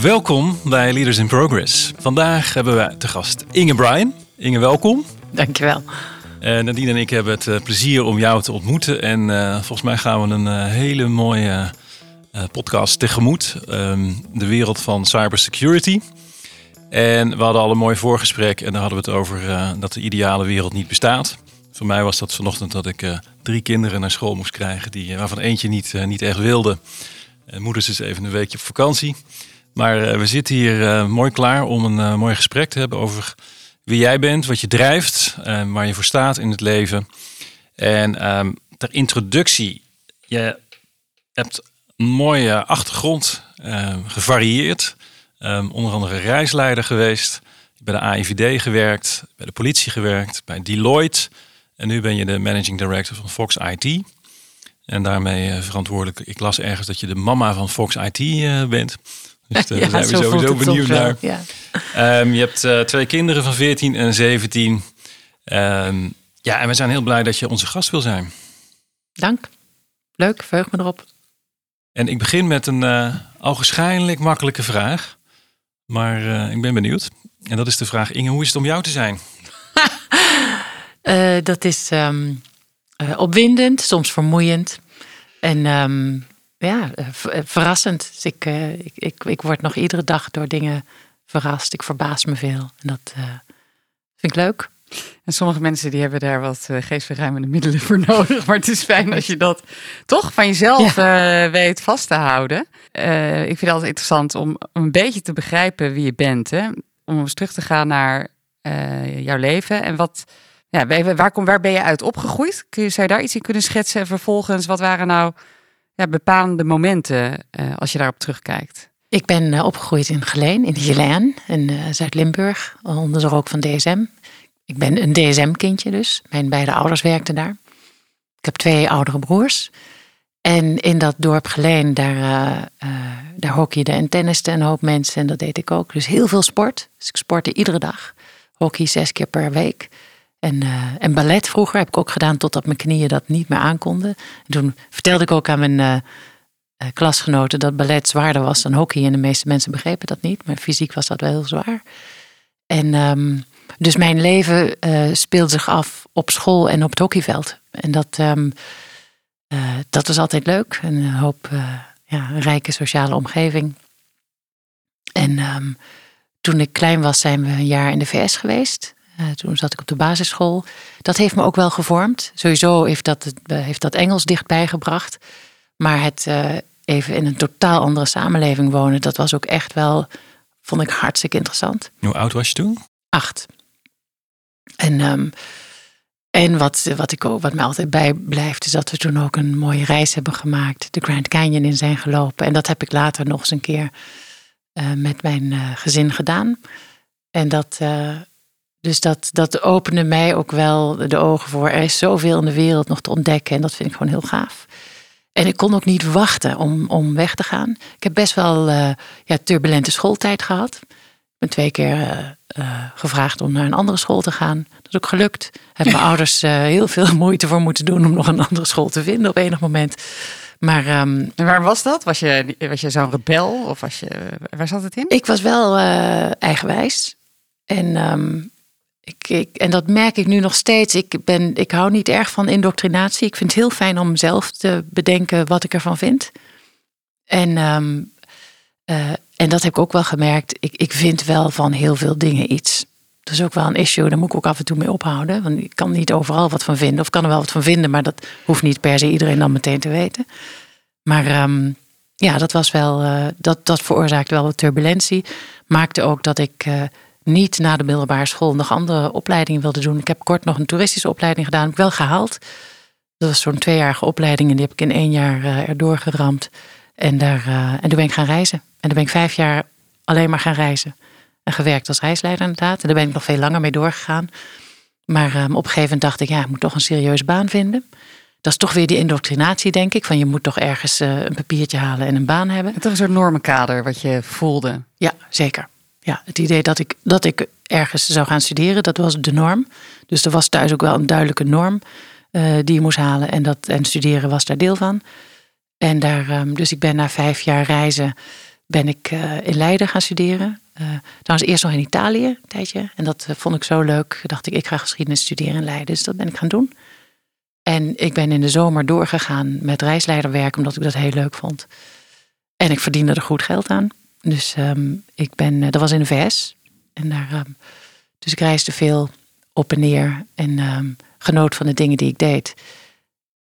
Welkom bij Leaders in Progress. Vandaag hebben we te gast Inge Bryan. Inge, welkom. Dankjewel. Uh, Nadine en ik hebben het eh, plezier om jou te ontmoeten. En eh, volgens mij gaan we een eh, hele mooie eh, podcast tegemoet. Ehm, de wereld van cybersecurity. En we hadden al een mooi voorgesprek. En daar hadden we het over eh, dat de ideale wereld niet bestaat. Voor mij was dat vanochtend dat ik eh, drie kinderen naar school moest krijgen. Die, waarvan eentje niet, eh, niet echt wilde. En moeder is even een weekje op vakantie. Maar eh, we zitten hier eh, mooi klaar om een eh, mooi gesprek te hebben over wie jij bent, wat je drijft, waar je voor staat in het leven. En ehm, ter introductie, je hebt een mooie achtergrond, eh, gevarieerd. Ehm, onder andere reisleider geweest, bij de AIVD gewerkt, bij de politie gewerkt, bij Deloitte. En nu ben je de managing director van Fox IT. En daarmee verantwoordelijk. Ik las ergens dat je de mama van Fox IT bent. Dus daar Ja, zijn we sowieso benieuwd naar. Ja. Ehm, je hebt eh, twee kinderen van 14 en 17. Ehm, ja, en we zijn heel blij dat je onze gast wil zijn. Dank. Leuk, verheug me erop. En ik begin met een uh, ogenschijnlijk makkelijke vraag. Maar uh, ik ben benieuwd. En dat is de vraag, Inge, hoe is het om jou te zijn? Uh, dat is um, uh, opwindend, soms vermoeiend. En um, ja, verrassend. Dus ik, uh, ik, ik, ik, word nog iedere dag door dingen verrast. Ik verbaas me veel. En dat uh, vind ik leuk. En sommige mensen die hebben daar wat geestverruimende middelen voor nodig. Maar het is fijn als je dat toch van jezelf ja. uh, weet vast te houden. Uh, ik vind het altijd interessant om een beetje te begrijpen wie je bent. Hè? Om eens terug te gaan naar jouw leven. En wat, ja, waar, kom, waar ben je uit opgegroeid? Kun je, zou je daar iets in kunnen schetsen? En vervolgens, wat waren nou ja, bepalende momenten als je daarop terugkijkt? Ik ben opgegroeid in Geleen, in Geleen, in Zuid-Limburg. Onder de van DSM. Ik ben een DSM-kindje dus. Mijn beide ouders werkten daar. Ik heb twee oudere broers. En in dat dorp Geleen, daar, daar hockeyden en tennisten een hoop mensen. En dat deed ik ook. Dus heel veel sport. Dus ik sportte iedere dag. Hockey zes keer per week. En, uh, en ballet vroeger heb ik ook gedaan totdat mijn knieën dat niet meer aankonden. En toen vertelde ik ook aan mijn klasgenoten dat ballet zwaarder was dan hockey. En de meeste mensen begrepen dat niet. Maar fysiek was dat wel heel zwaar. En... Um, dus mijn leven uh, speelde zich af op school en op het hockeyveld. En dat, uh, dat was altijd leuk. En een hoop ja, een rijke sociale omgeving. En um, toen ik klein was, zijn we een jaar in de VS geweest. Toen zat ik op de basisschool. Dat heeft me ook wel gevormd. Sowieso heeft dat, heeft dat Engels dichtbij gebracht. Maar het even in een totaal andere samenleving wonen, dat was ook echt wel, vond ik hartstikke interessant. Hoe oud was je toen? Acht. En, um, en wat, wat, ik ook, wat mij altijd bijblijft, is dat we toen ook een mooie reis hebben gemaakt. De Grand Canyon in zijn gelopen. En dat heb ik later nog eens een keer uh, met mijn gezin gedaan. En dat, dus dat, dat opende mij ook wel de ogen voor. Er is zoveel in de wereld nog te ontdekken. En dat vind ik gewoon heel gaaf. En ik kon ook niet wachten om, om weg te gaan. Ik heb best wel ja, turbulente schooltijd gehad. Ik ben twee keer uh, gevraagd om naar een andere school te gaan. Dat is ook gelukt. Hebben mijn ouders heel veel moeite voor moeten doen om nog een andere school te vinden op enig moment. Maar um, en waar was dat? Was je, was je zo'n rebel of was je, waar zat het in? Ik was wel eigenwijs. En, um, ik, ik, en dat merk ik nu nog steeds. Ik, ben, ik hou niet erg van indoctrinatie. Ik vind het heel fijn om zelf te bedenken wat ik ervan vind. En um, uh, en dat heb ik ook wel gemerkt. Ik, ik vind wel van heel veel dingen iets. Dat is ook wel een issue. Daar moet ik ook af en toe mee ophouden. Want ik kan niet overal wat van vinden. Of kan er wel wat van vinden. Maar dat hoeft niet per se iedereen dan meteen te weten. Maar um, ja, dat was wel, uh, dat, dat veroorzaakte wel wat turbulentie. Maakte ook dat ik uh, niet na de middelbare school nog andere opleidingen wilde doen. Ik heb kort nog een toeristische opleiding gedaan, heb ik wel gehaald. Dat was zo'n tweejarige opleiding en die heb ik in één jaar uh, erdoor geramd. En, daar, en toen ben ik gaan reizen. En toen ben ik vijf jaar alleen maar gaan reizen. En gewerkt als reisleider inderdaad. En daar ben ik nog veel langer mee doorgegaan. Maar um, op een gegeven moment dacht ik, ja, ik moet toch een serieuze baan vinden. Dat is toch weer die indoctrinatie, denk ik. Van je moet toch ergens uh, een papiertje halen en een baan hebben. Het is een soort normenkader wat je voelde. Ja, zeker. Ja, het idee dat ik, dat ik ergens zou gaan studeren, dat was de norm. Dus er was thuis ook wel een duidelijke norm uh, die je moest halen. En, dat, en studeren was daar deel van. En daar, um, dus ik ben na vijf jaar reizen, ben ik uh, in Leiden gaan studeren. Uh, trouwens, eerst nog in Italië een tijdje. En dat vond ik zo leuk. Dacht ik, ik ga geschiedenis studeren in Leiden. Dus dat ben ik gaan doen. En ik ben in de zomer doorgegaan met reisleiderwerk, omdat ik dat heel leuk vond. En ik verdiende er goed geld aan. Dus um, ik ben, uh, dat was in de VS. En daar, um, dus ik reisde veel op en neer en um, genoot van de dingen die ik deed.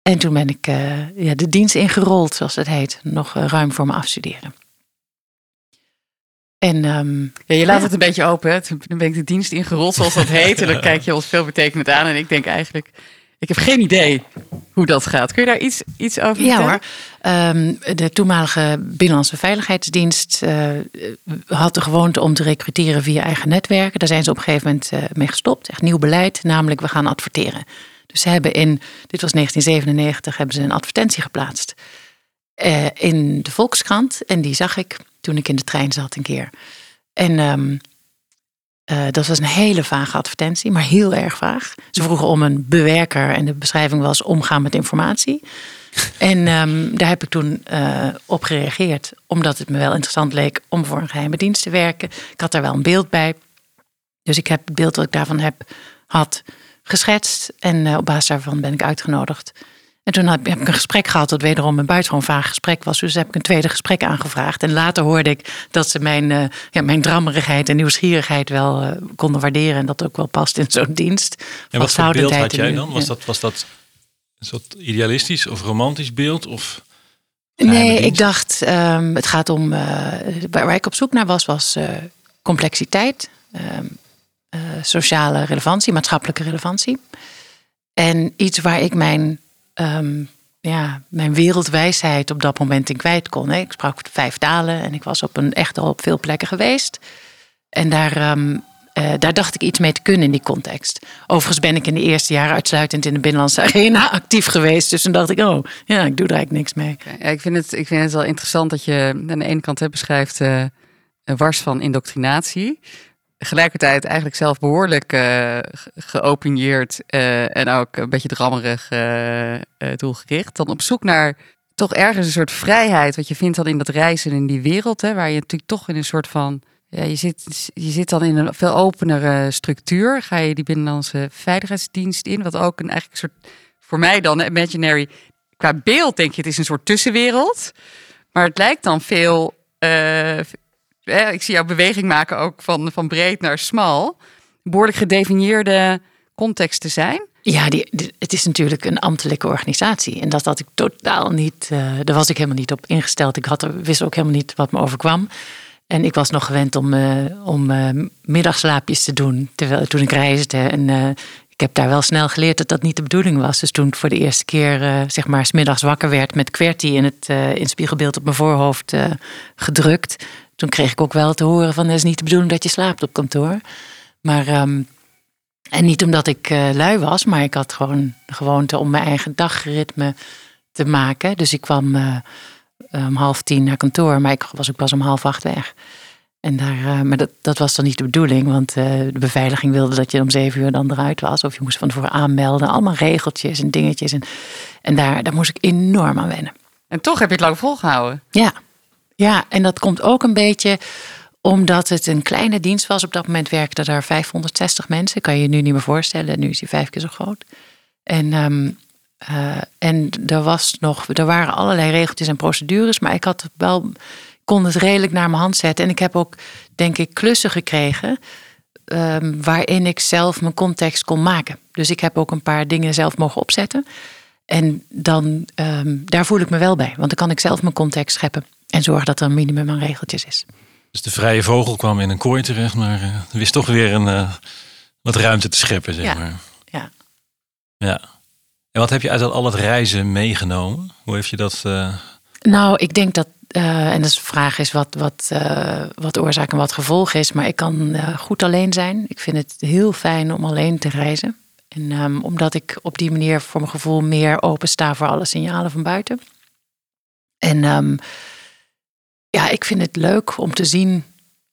En toen ben ik ja, de dienst ingerold, zoals het heet, nog ruim voor me afstuderen. En, um, ja, je laat ja. het een beetje open. Hè? Toen ben ik de dienst ingerold, zoals dat heet. En dan kijk je ons veel betekenend aan. En ik denk eigenlijk, ik heb geen idee hoe dat gaat. Kun je daar iets, iets over ja, vertellen? Ja hoor. Um, de toenmalige Binnenlandse Veiligheidsdienst uh, had de gewoonte om te recruteren via eigen netwerken. Daar zijn ze op een gegeven moment uh, mee gestopt. Echt nieuw beleid, namelijk we gaan adverteren. Dus ze hebben in, dit was 1997, hebben ze een advertentie geplaatst. Uh, in de Volkskrant. En die zag ik toen ik in de trein zat een keer. En um, uh, dat was een hele vage advertentie, maar heel erg vaag. Ze vroegen om een bewerker en de beschrijving was omgaan met informatie. En um, daar heb ik toen uh, op gereageerd, omdat het me wel interessant leek om voor een geheime dienst te werken. Ik had daar wel een beeld bij. Dus ik heb het beeld dat ik daarvan heb, had geschetst. En uh, op basis daarvan ben ik uitgenodigd en toen heb ik een gesprek gehad dat wederom een buitengewoon vaag gesprek was. Dus heb ik een tweede gesprek aangevraagd. En later hoorde ik dat ze mijn, uh, ja, mijn drammerigheid en nieuwsgierigheid wel uh, konden waarderen. En dat ook wel past in zo'n dienst. En wat voor beeld had jij dan? Was dat, was dat een soort idealistisch of romantisch beeld? Of nee, ik dacht, um, het gaat om. Uh, waar ik op zoek naar was, was complexiteit, um, sociale relevantie, maatschappelijke relevantie. En iets waar ik mijn um, ja, mijn wereldwijsheid op dat moment in kwijt kon. Ik sprak vijf talen en ik was op een, echt al op veel plekken geweest. En daar, um, uh, daar dacht ik iets mee te kunnen in die context. Overigens ben ik in de eerste jaren uitsluitend in de Binnenlandse Arena actief geweest. Dus toen dacht ik, oh ja, ik doe er eigenlijk niks mee. Ja, ik, vind het, ik vind het wel interessant dat je aan de ene kant hè, beschrijft een wars van indoctrinatie tegelijkertijd eigenlijk zelf behoorlijk uh, geopinieerd uh, en ook een beetje drammerig uh, doelgericht. Dan op zoek naar toch ergens een soort vrijheid, wat je vindt dan in dat reizen in die wereld, hè, waar je natuurlijk toch in een soort van, ja, je zit, je zit dan in een veel openere structuur. Ga je die binnenlandse veiligheidsdienst in, wat ook een eigenlijk soort, voor mij dan, imaginary, qua beeld denk je, het is een soort tussenwereld. Maar het lijkt dan veel, ik zie jouw beweging maken ook van, van breed naar smal. Behoorlijk gedefinieerde context te zijn. Ja, die, het is natuurlijk een ambtelijke organisatie. En dat had ik totaal niet, uh, daar was ik helemaal niet op ingesteld. Ik had, wist ook helemaal niet wat me overkwam. En ik was nog gewend om, uh, om uh, middagslaapjes te doen terwijl, toen ik reisde. En ik heb daar wel snel geleerd dat dat niet de bedoeling was. Dus toen ik voor de eerste keer, zeg maar, smiddags wakker werd met QWERTY in het in spiegelbeeld op mijn voorhoofd gedrukt toen kreeg ik ook wel te horen van het is niet de bedoeling dat je slaapt op kantoor. Maar, um, en niet omdat ik uh, lui was, maar ik had gewoon de gewoonte om mijn eigen dagritme te maken. Dus ik kwam uh, om half tien naar kantoor, maar ik was ook pas om half acht weg. En daar, uh, maar dat, dat was dan niet de bedoeling, want de beveiliging wilde dat je om zeven uur dan eruit was. Of je moest van tevoren aanmelden. Allemaal regeltjes en dingetjes. En, en daar, daar moest ik enorm aan wennen. En toch heb je het lang volgehouden. Ja, ja, en dat komt ook een beetje omdat het een kleine dienst was. Op dat moment werkten daar 560 mensen. Kan je je nu niet meer voorstellen. Nu is hij vijf keer zo groot. En, um, uh, en er, was nog, er waren allerlei regeltjes en procedures. Maar ik had wel, kon het redelijk naar mijn hand zetten. En ik heb ook, denk ik, klussen gekregen. Um, waarin ik zelf mijn context kon maken. Dus ik heb ook een paar dingen zelf mogen opzetten. En dan, um, daar voel ik me wel bij. Want dan kan ik zelf mijn context scheppen. En zorg dat er een minimum aan regeltjes is. Dus de vrije vogel kwam in een kooi terecht, maar uh, wist toch weer een, uh, wat ruimte te scheppen, zeg Ja. maar. Ja. Ja. En wat heb je uit al het reizen meegenomen? Hoe heeft je dat... eh, Nou, ik denk dat, eh, en de vraag is wat, wat, eh, wat oorzaak en wat gevolg is, maar ik kan eh, goed alleen zijn. Ik vind het heel fijn om alleen te reizen. En ehm, omdat ik op die manier voor mijn gevoel meer open sta voor alle signalen van buiten. En ehm, ja, ik vind het leuk om te zien,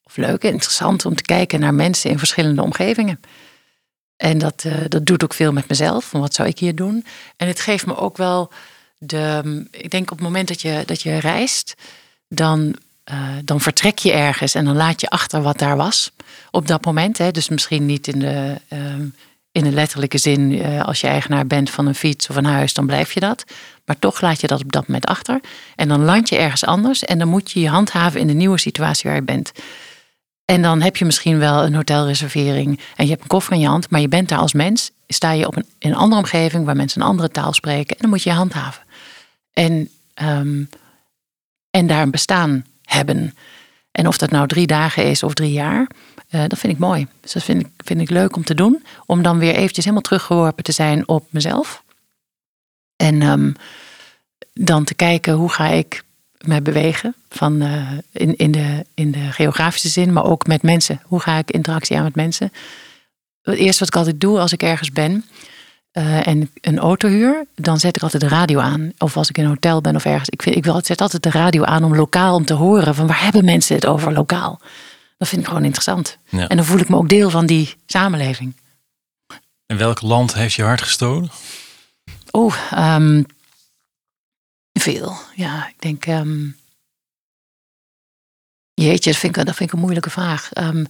of leuk en interessant om te kijken naar mensen in verschillende omgevingen. En dat, eh, dat doet ook veel met mezelf. Wat zou ik hier doen? En het geeft me ook wel de. Ik denk op het moment dat je, dat je reist, dan, eh, dan vertrek je ergens en dan laat je achter wat daar was. Op dat moment. Hè. Dus misschien niet in de, ehm, in de letterlijke zin. eh, als je eigenaar bent van een fiets of een huis, dan blijf je dat. Maar toch laat je dat op dat moment achter. En dan land je ergens anders. En dan moet je je handhaven in de nieuwe situatie waar je bent. En dan heb je misschien wel een hotelreservering en je hebt een koffer in je hand, maar je bent daar als mens, sta je op een, in een andere omgeving waar mensen een andere taal spreken en dan moet je je handhaven. En, ehm, en daar een bestaan hebben. En of dat nou drie dagen is of drie jaar, eh, dat vind ik mooi. Dus dat vind ik, vind ik leuk om te doen, om dan weer eventjes helemaal teruggeworpen te zijn op mezelf. En ehm, dan te kijken hoe ga ik me bewegen. Van, eh, in, in, de, in de geografische zin, maar ook met mensen. Hoe ga ik interactie aan met mensen? Het eerste wat ik altijd doe als ik ergens ben eh, en een auto huur, dan zet ik altijd de radio aan. Of als ik in een hotel ben of ergens. Ik, vind, ik wil, zet altijd de radio aan om lokaal om te horen van waar hebben mensen het over lokaal. Dat vind ik gewoon interessant. Ja. En dan voel ik me ook deel van die samenleving. in welk land heeft je hart gestolen? Ehm, veel. Ja, ik denk. ehm, jeetje, dat vind, ik, dat vind ik een moeilijke vraag. Ehm,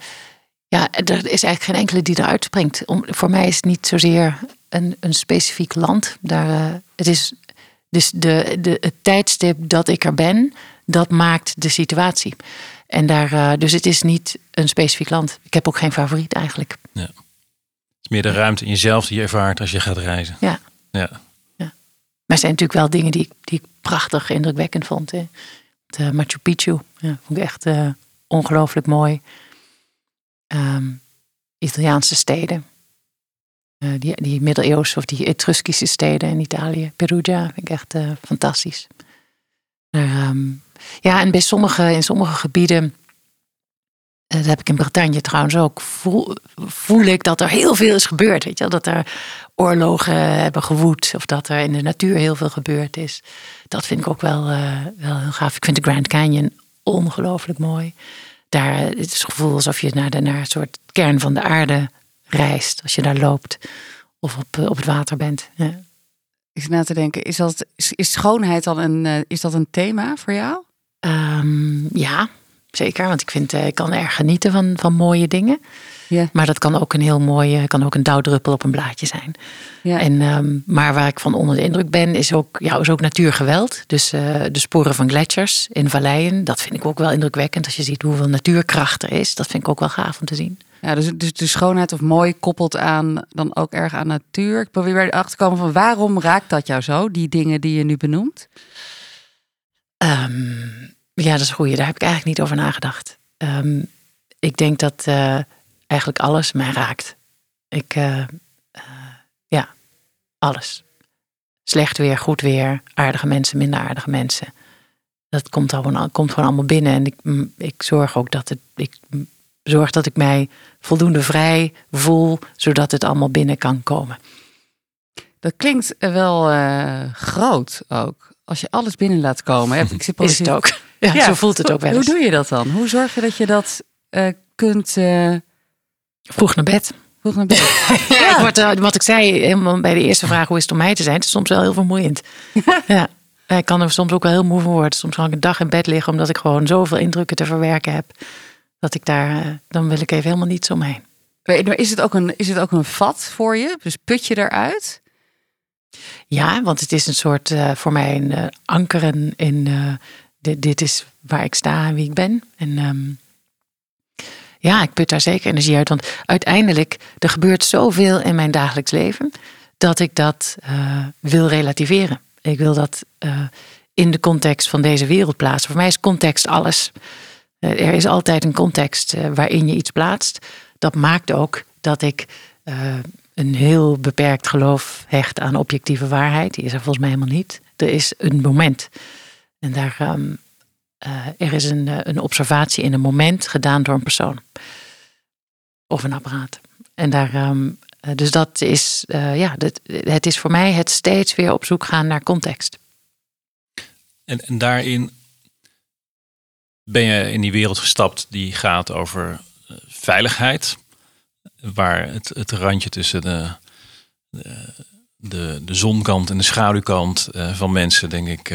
ja, er is eigenlijk geen enkele die eruit springt. Om, voor mij is het niet zozeer een, een specifiek land. Daar, eh, het is dus de, de, het tijdstip dat ik er ben, dat maakt de situatie. En daar, eh, dus het is niet een specifiek land. Ik heb ook geen favoriet eigenlijk. Het is meer de ruimte in jezelf die je ervaart als je gaat reizen. Ja. Ja. Maar er zijn natuurlijk wel dingen die, ik- die ik prachtig indrukwekkend vond. Hè. Het, Machu Picchu ja, vond ik echt eh, ongelooflijk mooi. Ehm, Italiaanse steden. Eh, die, die middeleeuwse of die Etruskische steden in Italië. Perugia vind ik echt fantastisch. Ehm, ja, en bij sommige, in sommige gebieden... eh, Dat heb ik in Bretagne trouwens ook. Voel, voel ik dat er heel veel is gebeurd. Weet je? Dat er oorlogen hebben gewoed. Of dat er in de natuur heel veel gebeurd is. Dat vind ik ook wel, eh, wel heel gaaf. Ik vind de Grand Canyon ongelooflijk mooi. Daar het is het gevoel alsof je naar de naar een soort kern van de aarde reist. Als je daar loopt. Of op, eh, op het water bent. Ja. Na te denken, is, dat, is, schoonheid dan een, is dat een thema voor jou? Ehm, ja, zeker. Want ik vind, eh, ik kan erg genieten van, van mooie dingen. Ja. Maar dat kan ook een heel mooie, kan ook een dauwdruppel op een blaadje zijn. Ja. En, ehm, maar waar ik van onder de indruk ben, is ook, ja, is ook natuurgeweld. Dus eh, de sporen van gletsjers in valleien, dat vind ik ook wel indrukwekkend. Als je ziet hoeveel natuurkracht er is, dat vind ik ook wel gaaf om te zien. Ja, dus, dus de schoonheid of mooi koppelt aan dan ook erg aan natuur. Ik probeer weer erachter te komen van waarom raakt dat jou zo, die dingen die je nu benoemt? Ehm, ja, dat is een goeie. Daar heb ik eigenlijk niet over nagedacht. Ehm, ik denk dat eh, eigenlijk alles mij raakt. Ik, eh, eh, ja, alles. Slecht weer, goed weer, aardige mensen, minder aardige mensen. Dat komt, al, komt gewoon allemaal binnen. En ik, mm, ik zorg ook dat het, ik mm, zorg dat ik mij voldoende vrij voel, zodat het allemaal binnen kan komen. Dat klinkt wel groot ook. Als je alles binnen laat komen. Heb- Ik zit Is het ook? Ja, Ja. zo voelt het ook wel Hoe doe je dat dan? Hoe zorg je dat je dat eh, kunt eh Vroeg naar bed. vroeg naar bed? Ja, ik word, eh, wat ik zei helemaal bij de eerste vraag, hoe is het om mij te zijn? Het is soms wel heel vermoeiend. ja. Ik kan er soms ook wel heel moe van worden. Soms kan ik een dag in bed liggen omdat ik gewoon zoveel indrukken te verwerken heb. Dat ik daar, dan wil ik even helemaal niets omheen. Maar is het, ook een, is het ook een vat voor je? Dus put je eruit? Ja, want het is een soort eh, voor mij een ankeren in eh, dit, is waar ik sta en wie ik ben. En ehm, ja, ik put daar zeker energie uit. Want uiteindelijk, er gebeurt zoveel in mijn dagelijks leven dat ik dat eh, wil relativeren. Ik wil dat. eh, in de context van deze wereld plaatsen. Voor mij is context alles. Eh, er is altijd een context waarin je iets plaatst. Dat maakt ook dat ik een heel beperkt geloof hecht aan objectieve waarheid. Die is er volgens mij helemaal niet. Er is een moment. En daar, um, er is een, een observatie in een moment gedaan door een persoon. Of een apparaat. En daar, um, dus dat is, ja, dat, het is voor mij het steeds weer op zoek gaan naar context. En, en daarin ben je in die wereld gestapt die gaat over veiligheid. Waar het, het randje tussen de, de, de, zonkant en de schaduwkant van mensen, denk ik,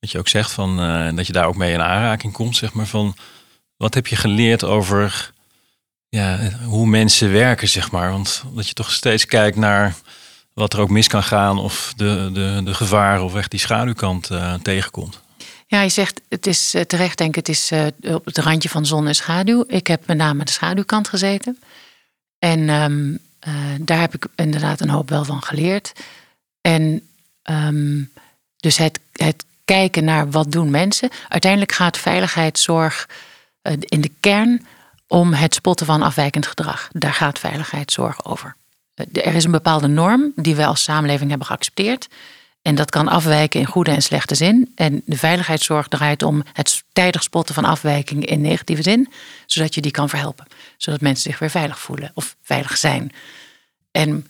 dat je ook zegt van dat je daar ook mee in aanraking komt, zeg maar van wat heb je geleerd over ja, hoe mensen werken, zeg maar. Want dat je toch steeds kijkt naar wat er ook mis kan gaan of de, de, de gevaren of echt die schaduwkant uh, tegenkomt. Ja, je zegt, het is uh, terecht, denk ik, het is op het randje van zon en schaduw. Ik heb met name de schaduwkant gezeten. En um, daar heb ik inderdaad een hoop wel van geleerd. En um, dus het, het kijken naar wat doen mensen. Uiteindelijk gaat veiligheidszorg in de kern om het spotten van afwijkend gedrag. Daar gaat veiligheidszorg over. Er is een bepaalde norm die we als samenleving hebben geaccepteerd. En dat kan afwijken in goede en slechte zin. En de veiligheidszorg draait om het tijdig spotten van afwijkingen in negatieve zin, zodat je die kan verhelpen. Zodat mensen zich weer veilig voelen of veilig zijn. En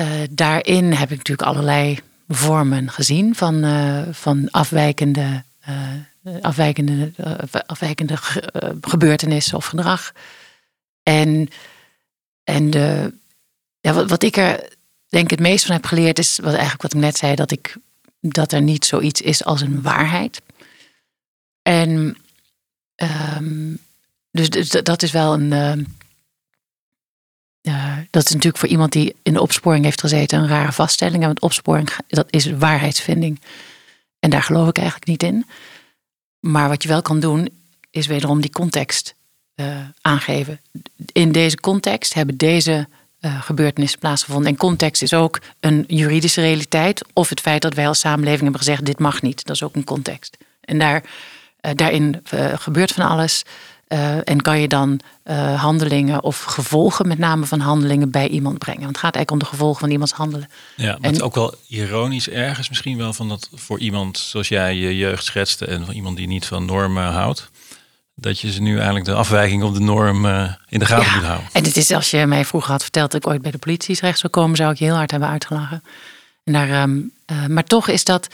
uh, daarin heb ik natuurlijk allerlei vormen gezien van, uh, van afwijkende uh, afwijkende, uh, afwijkende gebeurtenissen of gedrag. En, en de, ja, wat, wat ik er denk het meest van heb geleerd is wat eigenlijk wat ik net zei, dat, ik, dat er niet zoiets is als een waarheid. En um, dus, dus, dat is wel een. Uh, dat is natuurlijk voor iemand die in de opsporing heeft gezeten een rare vaststelling. Want opsporing dat is waarheidsvinding. En daar geloof ik eigenlijk niet in. Maar wat je wel kan doen, is wederom die context uh, aangeven. In deze context hebben deze uh, gebeurtenissen plaatsgevonden. En context is ook een juridische realiteit. Of het feit dat wij als samenleving hebben gezegd: dit mag niet. Dat is ook een context. En daar, daarin gebeurt van alles. Uh, en kan je dan uh, handelingen of gevolgen, met name van handelingen, bij iemand brengen? Want het gaat eigenlijk om de gevolgen van iemands handelen. Ja, maar en, het is ook wel ironisch ergens misschien wel van dat voor iemand zoals jij je jeugd schetste en van iemand die niet van normen houdt, dat je ze nu eigenlijk de afwijking op de norm uh, in de gaten ja, moet houden. En het is als je mij vroeger had verteld dat ik ooit bij de politie terecht zou komen, zou ik je heel hard hebben uitgelachen. En daar, um, maar toch is dat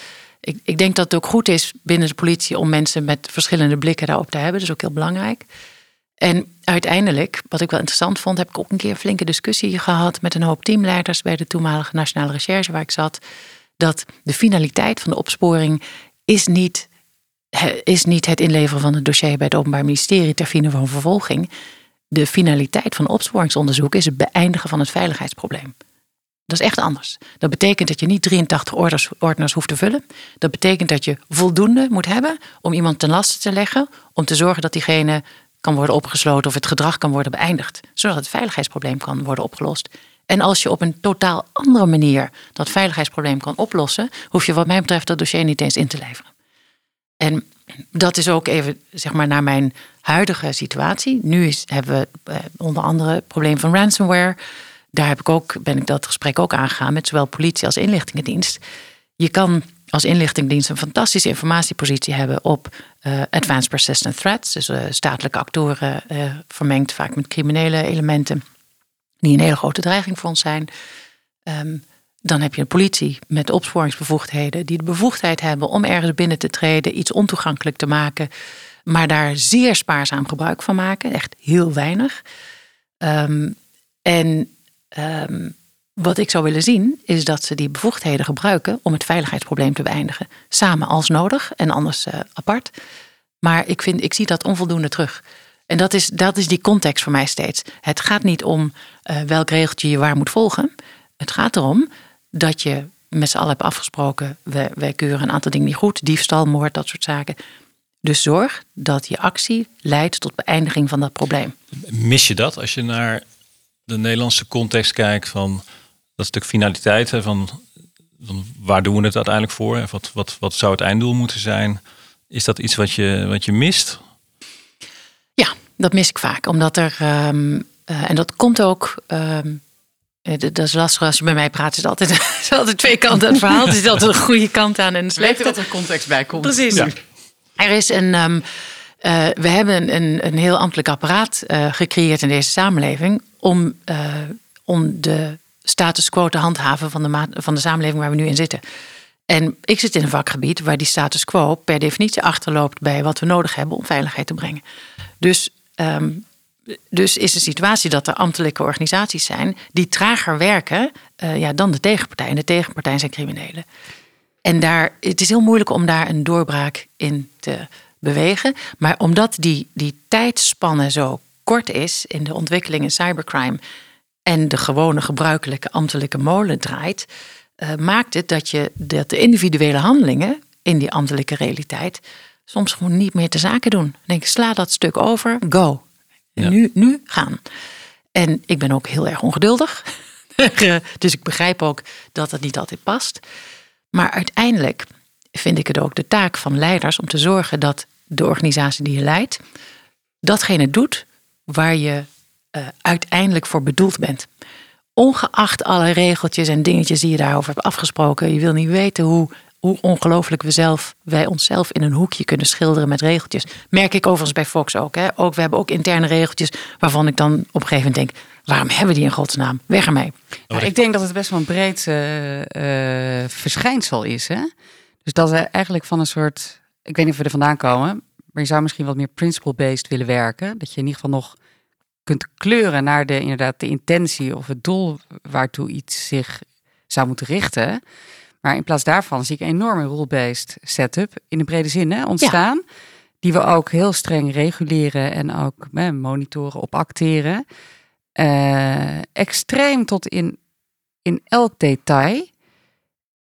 ik, ik denk dat het ook goed is binnen de politie om mensen met verschillende blikken daarop te hebben. Dat is ook heel belangrijk. En uiteindelijk, wat ik wel interessant vond, heb ik ook een keer een flinke discussie gehad met een hoop teamleiders bij de toenmalige Nationale Recherche waar ik zat. Dat de finaliteit van de opsporing is niet, is niet het inleveren van een dossier bij het Openbaar Ministerie ter fine van vervolging. De finaliteit van opsporingsonderzoek is het beëindigen van het veiligheidsprobleem. Dat is echt anders. Dat betekent dat je niet 83 orders, ordners hoeft te vullen. Dat betekent dat je voldoende moet hebben om iemand ten laste te leggen. Om te zorgen dat diegene kan worden opgesloten of het gedrag kan worden beëindigd. Zodat het veiligheidsprobleem kan worden opgelost. En als je op een totaal andere manier dat veiligheidsprobleem kan oplossen, hoef je wat mij betreft dat dossier niet eens in te leveren. En dat is ook even zeg maar naar mijn huidige situatie. Nu is, hebben we eh, onder andere het probleem van ransomware daar heb ik ook, ben ik dat gesprek ook aangegaan met zowel politie als inlichtingendienst. Je kan als inlichtingendienst een fantastische informatiepositie hebben op uh, advanced persistent threats, dus uh, statelijke actoren uh, vermengd vaak met criminele elementen, die een hele grote dreiging voor ons zijn. Um, dan heb je een politie met opsporingsbevoegdheden die de bevoegdheid hebben om ergens binnen te treden, iets ontoegankelijk te maken, maar daar zeer spaarzaam gebruik van maken, echt heel weinig. Um, en Um, wat ik zou willen zien, is dat ze die bevoegdheden gebruiken om het veiligheidsprobleem te beëindigen. Samen als nodig en anders uh, apart. Maar ik, vind, ik zie dat onvoldoende terug. En dat is, dat is die context voor mij steeds. Het gaat niet om uh, welk regeltje je waar moet volgen. Het gaat erom dat je met z'n allen hebt afgesproken. Wij keuren een aantal dingen niet goed. Diefstal, moord, dat soort zaken. Dus zorg dat je actie leidt tot beëindiging van dat probleem. Mis je dat als je naar de Nederlandse context kijkt van dat stuk finaliteit van dan waar doen we het uiteindelijk voor? Wat, wat, wat zou het einddoel moeten zijn? Is dat iets wat je, wat je mist? Ja, dat mis ik vaak. Omdat er, ehm, eh, en dat komt ook, ehm, eh, dat is lastig als je bij mij praat, is altijd, is altijd twee kanten aan het verhaal. Er zit altijd een goede kant aan en een slechte. dat er context bij komt. Precies. Er is een, um, uh, we hebben een, een heel ambtelijk apparaat uh, gecreëerd in deze samenleving om, uh, om de status quo te handhaven van de, van de samenleving waar we nu in zitten. En ik zit in een vakgebied waar die status quo per definitie achterloopt bij wat we nodig hebben om veiligheid te brengen. Dus, um, dus is de situatie dat er ambtelijke organisaties zijn die trager werken ja, dan de tegenpartij. En de tegenpartij zijn criminelen. En daar, het is heel moeilijk om daar een doorbraak in te bewegen. Maar omdat die, die tijdspanne zo kort is in de ontwikkeling in cybercrime en de gewone gebruikelijke ambtelijke molen draait, uh, maakt het dat, je, dat de individuele handelingen in die ambtelijke realiteit soms gewoon niet meer te zaken doen. Denk sla dat stuk over, go. Ja. Nu, nu gaan. En ik ben ook heel erg ongeduldig. dus ik begrijp ook dat het niet altijd past. Maar uiteindelijk vind ik het ook de taak van leiders om te zorgen dat de organisatie die je leidt, datgene doet waar je uh, uiteindelijk voor bedoeld bent. Ongeacht alle regeltjes en dingetjes die je daarover hebt afgesproken. Je wil niet weten hoe, hoe ongelooflijk we zelf, wij onszelf in een hoekje kunnen schilderen met regeltjes. Merk ik overigens bij Fox ook. Hè? ook we hebben ook interne regeltjes waarvan ik dan op een gegeven moment denk: waarom hebben we die in godsnaam? Weg ermee. Nou, ik denk dat het best wel een breed uh, uh, verschijnsel is. Hè? Dus dat we eigenlijk van een soort. Ik weet niet of we er vandaan komen. Maar je zou misschien wat meer principle-based willen werken. Dat je in ieder geval nog kunt kleuren naar de, inderdaad, de intentie of het doel waartoe iets zich zou moeten richten. Maar in plaats daarvan zie ik een enorme rule-based setup in de brede zin hè, ontstaan. Ja. Die we ook heel streng reguleren en ook hè, monitoren op acteren. Uh, extreem tot in, in elk detail.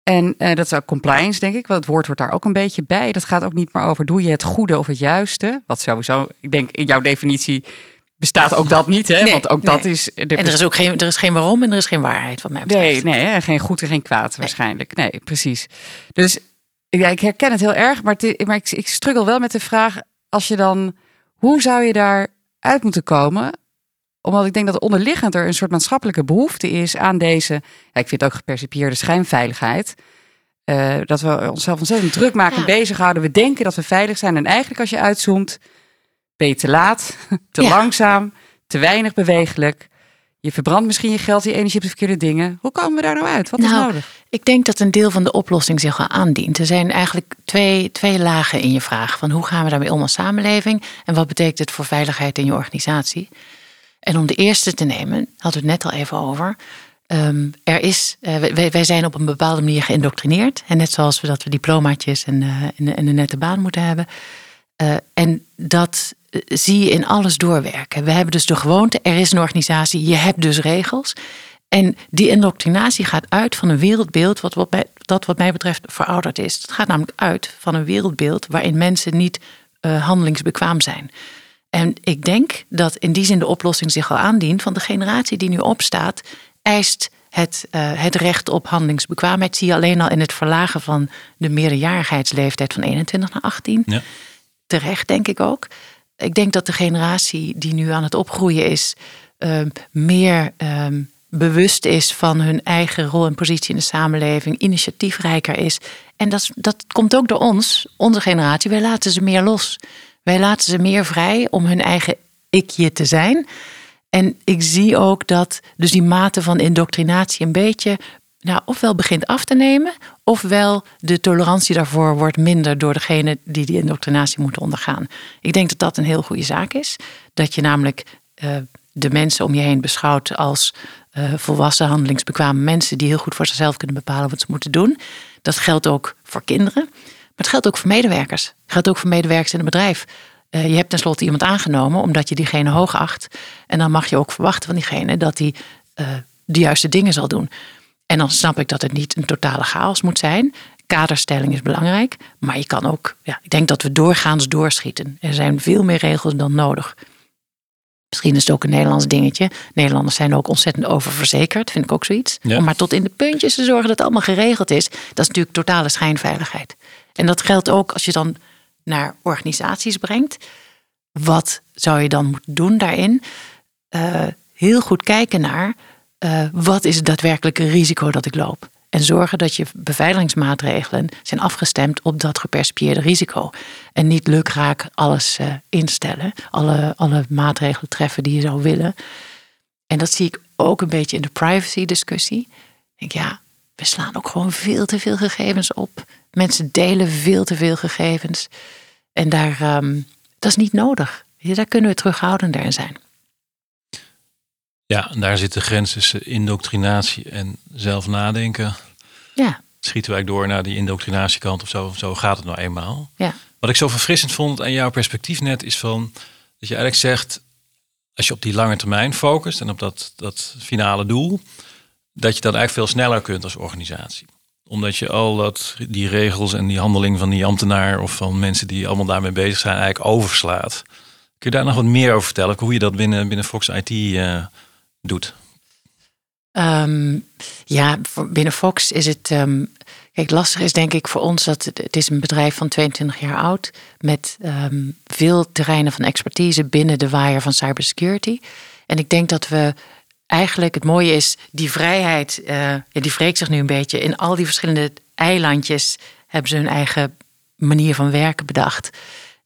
En uh, dat is ook compliance, denk ik. Want het woord wordt daar ook een beetje bij. Dat gaat ook niet meer over doe je het goede of het juiste. Wat sowieso, ik denk in jouw definitie bestaat ook dat niet. Hè? Nee, Want ook nee. dat is. En er is ook geen, er is geen waarom en er is geen waarheid van mij betreft. Nee, nee geen goed en geen kwaad nee. waarschijnlijk. Nee, precies. Dus ja, ik herken het heel erg. Maar, maar ik, ik struggle wel met de vraag: als je dan, hoe zou je daar uit moeten komen? Omdat ik denk dat onderliggend er een soort maatschappelijke behoefte is aan deze, ja, ik vind het ook gepercipieerde schijnveiligheid. Uh, dat we onszelf ontzettend druk maken, ja. bezighouden. We denken dat we veilig zijn. En eigenlijk als je uitzoomt, ben je te laat, te ja. langzaam, te weinig bewegelijk. Je verbrandt misschien je geld, je energie op de verkeerde dingen. Hoe komen we daar nou uit? Wat nou, is nodig? Ik denk dat een deel van de oplossing zich al aandient. Er zijn eigenlijk twee, twee lagen in je vraag. Van hoe gaan we daarmee om als samenleving? En wat betekent het voor veiligheid in je organisatie? En om de eerste te nemen, hadden we het net al even over. Um, er is, uh, wij, zijn op een bepaalde manier geïndoctrineerd. En net zoals we dat we diplomaatjes en, uh, en, en een nette baan moeten hebben. Uh, en dat zie je in alles doorwerken. We hebben dus de gewoonte, er is een organisatie, je hebt dus regels. En die indoctrinatie gaat uit van een wereldbeeld wat, wat mij, dat wat mij betreft verouderd is. Het gaat namelijk uit van een wereldbeeld waarin mensen niet handelingsbekwaam zijn. En ik denk dat in die zin de oplossing zich al aandient van de generatie die nu opstaat, eist het, uh, het recht op handelingsbekwaamheid. Zie je alleen al in het verlagen van de meerderjarigheidsleeftijd van 21 naar 18. Ja. Terecht, denk ik ook. Ik denk dat de generatie die nu aan het opgroeien is, uh, meer uh, bewust is van hun eigen rol en positie in de samenleving, initiatiefrijker is. En dat, dat komt ook door ons, onze generatie. Wij laten ze meer los. Wij laten ze meer vrij om hun eigen ikje te zijn. En ik zie ook dat dus die mate van indoctrinatie een beetje, nou, ofwel begint af te nemen, ofwel de tolerantie daarvoor wordt minder door degene die die indoctrinatie moeten ondergaan. Ik denk dat dat een heel goede zaak is. Dat je namelijk uh, de mensen om je heen beschouwt als uh, volwassen, handelingsbekwame mensen die heel goed voor zichzelf kunnen bepalen wat ze moeten doen. Dat geldt ook voor kinderen. Maar het geldt ook voor medewerkers. Het geldt ook voor medewerkers in een bedrijf. Uh, je hebt tenslotte iemand aangenomen omdat je diegene hoog acht. En dan mag je ook verwachten van diegene dat hij uh, de juiste dingen zal doen. En dan snap ik dat het niet een totale chaos moet zijn. Kaderstelling is belangrijk. Maar je kan ook, ja, ik denk dat we doorgaans doorschieten. Er zijn veel meer regels dan nodig. Misschien is het ook een Nederlands dingetje. Nederlanders zijn ook ontzettend oververzekerd, vind ik ook zoiets. Ja. Om maar tot in de puntjes te zorgen dat het allemaal geregeld is. Dat is natuurlijk totale schijnveiligheid. En dat geldt ook als je dan naar organisaties brengt. Wat zou je dan moeten doen daarin? Eh, heel goed kijken naar eh, wat is het daadwerkelijke risico dat ik loop. En zorgen dat je beveiligingsmaatregelen zijn afgestemd op dat gepercipieerde risico. En niet lukraak alles eh, instellen, alle, alle maatregelen treffen die je zou willen. En dat zie ik ook een beetje in de privacy discussie. Ik denk, ja, we slaan ook gewoon veel te veel gegevens op. Mensen delen veel te veel gegevens. En daar, ehm, dat is niet nodig. Daar kunnen we terughoudender in zijn. Ja, en daar zit de grens tussen indoctrinatie en zelf nadenken. Ja, Schieten wij door naar die indoctrinatiekant of zo? Zo gaat het nou eenmaal. ja. Wat ik zo verfrissend vond aan jouw perspectief net is van dat je eigenlijk zegt, als je op die lange termijn focust en op dat, dat finale doel, dat je dat eigenlijk veel sneller kunt als organisatie. Omdat je al dat, die regels en die handeling van die ambtenaar of van mensen die allemaal daarmee bezig zijn, eigenlijk overslaat. Kun je daar nog wat meer over vertellen? Hoe je dat binnen, binnen Fox IT eh, doet? Ehm, ja, binnen Fox is het. ehm, kijk, lastig is denk ik voor ons dat het, het is een bedrijf van 22 jaar oud. Met ehm, veel terreinen van expertise binnen de waaier van cybersecurity. En ik denk dat we eigenlijk het mooie is, die vrijheid, ja, die wreekt zich nu een beetje. In al die verschillende eilandjes hebben ze hun eigen manier van werken bedacht.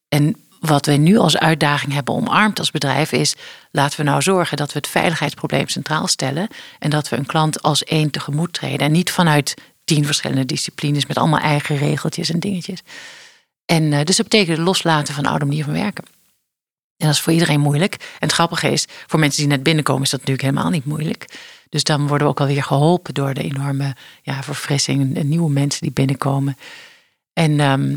En wat wij nu als uitdaging hebben omarmd als bedrijf is: laten we nou zorgen dat we het veiligheidsprobleem centraal stellen en dat we een klant als één tegemoet treden en niet vanuit tien verschillende disciplines met allemaal eigen regeltjes en dingetjes. En eh, dus dat betekent het loslaten van oude manier van werken. En dat is voor iedereen moeilijk. En het grappige is, voor mensen die net binnenkomen, is dat natuurlijk helemaal niet moeilijk. Dus dan worden we ook alweer geholpen door de enorme ja, verfrissing en nieuwe mensen die binnenkomen. En ehm,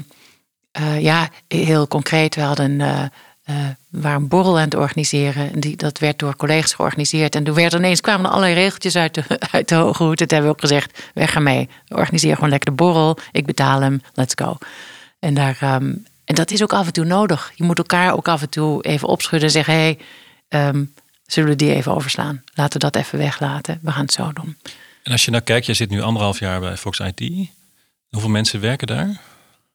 eh, ja, heel concreet, we hadden eh, eh, we waren een borrel aan het organiseren. En die, dat werd door collega's georganiseerd. En toen werd ineens kwamen er allerlei regeltjes uit de, uit de hoge hoed. Toen hebben we ook gezegd, weg ermee. Organiseer gewoon lekker de borrel. Ik betaal hem, let's go. En, daar, ehm, en dat is ook af en toe nodig. Je moet elkaar ook af en toe even opschudden en zeggen... hé, hey, ehm, zullen we die even overslaan? Laten we dat even weglaten. We gaan het zo doen. En als je nou kijkt, je zit nu anderhalf jaar bij Fox IT. Hoeveel mensen werken daar?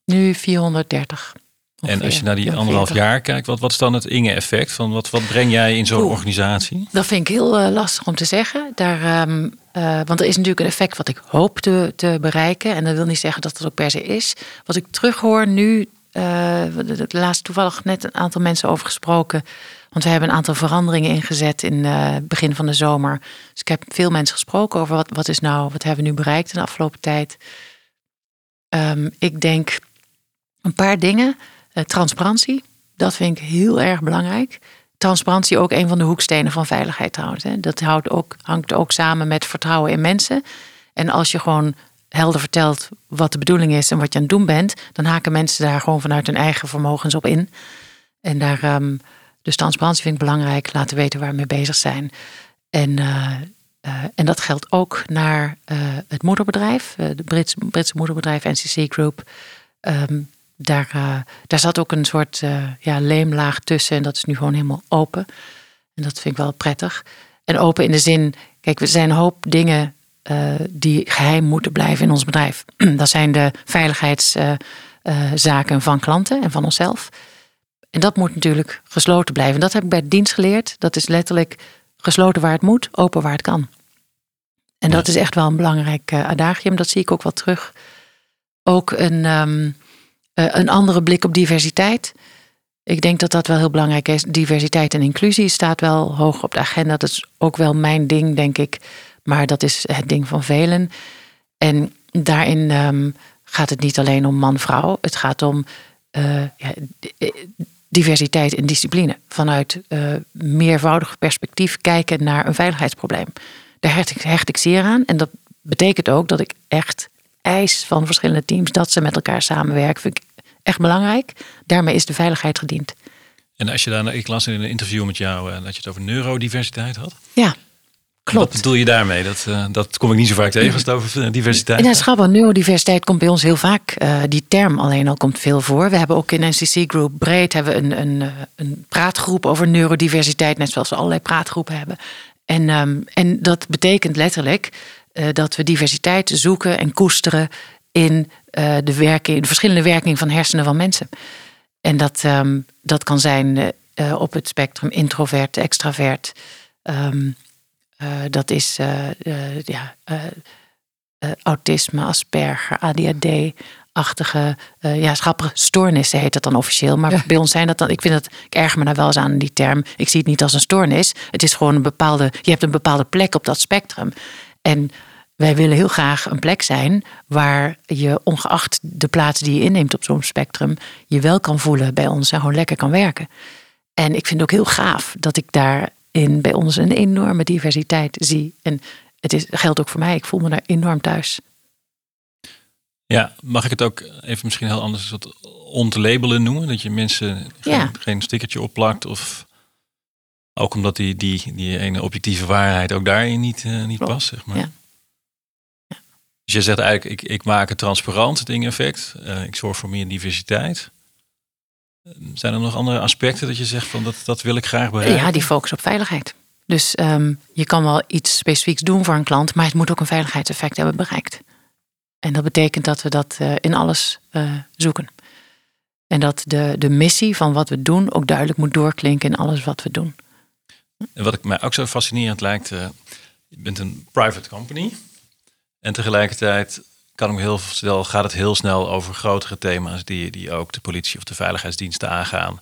Nu 430. En als je naar die 440. anderhalf jaar kijkt, wat, wat is dan het Inge-effect? Van wat, wat breng jij in zo'n organisatie? Dat vind ik heel eh, lastig om te zeggen. Daar, ehm, eh, want er is natuurlijk een effect wat ik hoop te, te bereiken. En dat wil niet zeggen dat het ook per se is. Wat ik terughoor nu, eh laatste toevallig net een aantal mensen over gesproken. Want we hebben een aantal veranderingen ingezet in eh, het begin van de zomer. Dus ik heb veel mensen gesproken over wat, wat is nou, wat hebben we nu bereikt in de afgelopen tijd. Ehm, ik denk een paar dingen. Eh, transparantie, dat vind ik heel erg belangrijk. Transparantie ook een van de hoekstenen van veiligheid trouwens. Hè. Dat houdt ook, hangt ook samen met vertrouwen in mensen. En als je gewoon helder vertelt wat de bedoeling is en wat je aan het doen bent, dan haken mensen daar gewoon vanuit hun eigen vermogens op in. En daar, ehm, dus transparantie vind ik belangrijk. Laten weten waar we mee bezig zijn. En, eh, eh, en dat geldt ook naar eh, het moederbedrijf, de Brits, Britse moederbedrijf NCC Group. Ehm, daar, daar zat ook een soort ja, leemlaag tussen en dat is nu gewoon helemaal open. En dat vind ik wel prettig. En open in de zin, kijk, er zijn een hoop dingen eh, die geheim moeten blijven in ons bedrijf. dat zijn de veiligheidszaken van klanten en van onszelf. En dat moet natuurlijk gesloten blijven. Dat heb ik bij de dienst geleerd. Dat is letterlijk gesloten waar het moet, open waar het kan. En dat is echt wel een belangrijk eh, adagium. Dat zie ik ook wel terug. Ook een, ehm, eh, een andere blik op diversiteit. Ik denk dat dat wel heel belangrijk is. Diversiteit en inclusie staat wel hoog op de agenda. Dat is ook wel mijn ding, denk ik. Maar dat is het ding van velen. En daarin ehm, gaat het niet alleen om man-vrouw. Het gaat om eh, ja, di- diversiteit en discipline. Vanuit eh, meervoudig perspectief kijken naar een veiligheidsprobleem. Daar hecht ik, hecht ik zeer aan. En dat betekent ook dat ik echt eis van verschillende teams dat ze met elkaar samenwerken. Vind ik echt belangrijk. Daarmee is de veiligheid gediend. En als je daar, ik las in een interview met jou eh, dat je het over neurodiversiteit had. Ja, Klopt. Wat bedoel je daarmee? Dat, uh, dat kom ik niet zo vaak tegen als het over eh, diversiteit gaat. Ja, neurodiversiteit komt bij ons heel vaak. Uh, die term alleen al komt veel voor. We hebben ook in NCC Group breed hebben een, een, een praatgroep over neurodiversiteit. Net zoals we allerlei praatgroepen hebben. En, um, en dat betekent letterlijk uh, dat we diversiteit zoeken en koesteren in de, werking, de verschillende werking van hersenen van mensen. En dat, um, dat kan zijn op het spectrum introvert, extravert. Um, dat is ja, autisme, Asperger, ADHD-achtige, ja, schappige stoornissen heet dat dan officieel. Maar ja. bij ons zijn dat dan, ik vind dat, ik erger me daar wel eens aan die term. Ik zie het niet als een stoornis. Het is gewoon een bepaalde, je hebt een bepaalde plek op dat spectrum. En wij willen heel graag een plek zijn waar je, ongeacht de plaats die je inneemt op zo'n spectrum, je wel kan voelen bij ons en gewoon lekker kan werken. En ik vind het ook heel gaaf dat ik bij ons een enorme diversiteit zie. En het is, geldt ook voor mij, ik voel me daar enorm thuis. Ja, mag ik het ook even misschien heel anders wat ontlabelen noemen? Dat je mensen geen, ja. geen stickertje opplakt of ook omdat die, die, die ene objectieve waarheid ook daarin niet, uh, niet past, zeg maar. Ja. Dus je zegt eigenlijk, ik, ik maak het transparant, het effect. Uh, ik zorg voor meer diversiteit. Zijn er nog andere aspecten dat je zegt van dat, dat wil ik graag bereiken? Ja, die focus op veiligheid. Dus um, je kan wel iets specifieks doen voor een klant, maar het moet ook een veiligheidseffect hebben bereikt. En dat betekent dat we dat uh, in alles uh, zoeken. En dat de, de missie van wat we doen ook duidelijk moet doorklinken in alles wat we doen. En wat ik mij ook zo fascinerend lijkt, uh, je bent een private company. En tegelijkertijd kan heel gaat het heel snel over grotere thema's die, die ook de politie of de veiligheidsdiensten aangaan.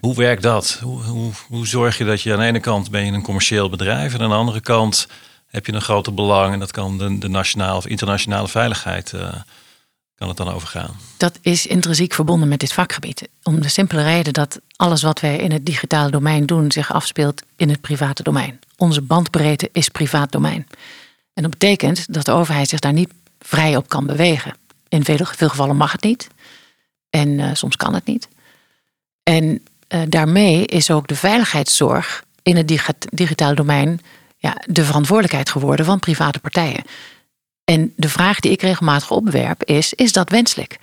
Hoe werkt dat? Hoe, hoe, hoe zorg je dat je aan de ene kant ben je een commercieel bedrijf en aan de andere kant heb je een groter belang en dat kan de, de nationale of internationale veiligheid uh, kan het dan overgaan? Dat is intrinsiek verbonden met dit vakgebied. Om de simpele reden dat alles wat wij in het digitale domein doen zich afspeelt in het private domein. Onze bandbreedte is privaat domein. En dat betekent dat de overheid zich daar niet vrij op kan bewegen. In veel, veel gevallen mag het niet. En uh, soms kan het niet. En uh, daarmee is ook de veiligheidszorg in het digitale domein ja, de verantwoordelijkheid geworden van private partijen. En de vraag die ik regelmatig opwerp is: is dat wenselijk?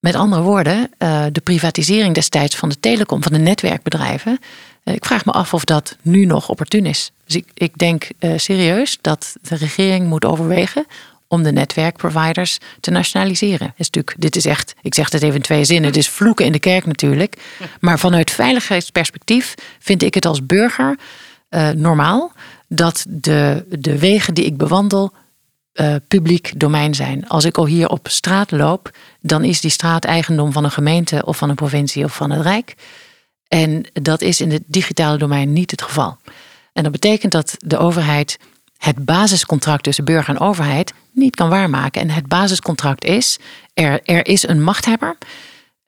Met andere woorden, uh, de privatisering destijds van de telecom, van de netwerkbedrijven. ik vraag me af of dat nu nog opportun is. Dus ik, ik denk serieus dat de regering moet overwegen om de netwerkproviders te nationaliseren. Is natuurlijk, dit is echt, ik zeg het even in twee zinnen, het is vloeken in de kerk natuurlijk. Maar vanuit veiligheidsperspectief vind ik het als burger uh, normaal dat de, de wegen die ik bewandel uh, publiek domein zijn. Als ik al hier op straat loop, dan is die straat eigendom van een gemeente of van een provincie of van het Rijk. En dat is in het digitale domein niet het geval. En dat betekent dat de overheid het basiscontract tussen burger en overheid niet kan waarmaken. En het basiscontract is: er, er is een machthebber.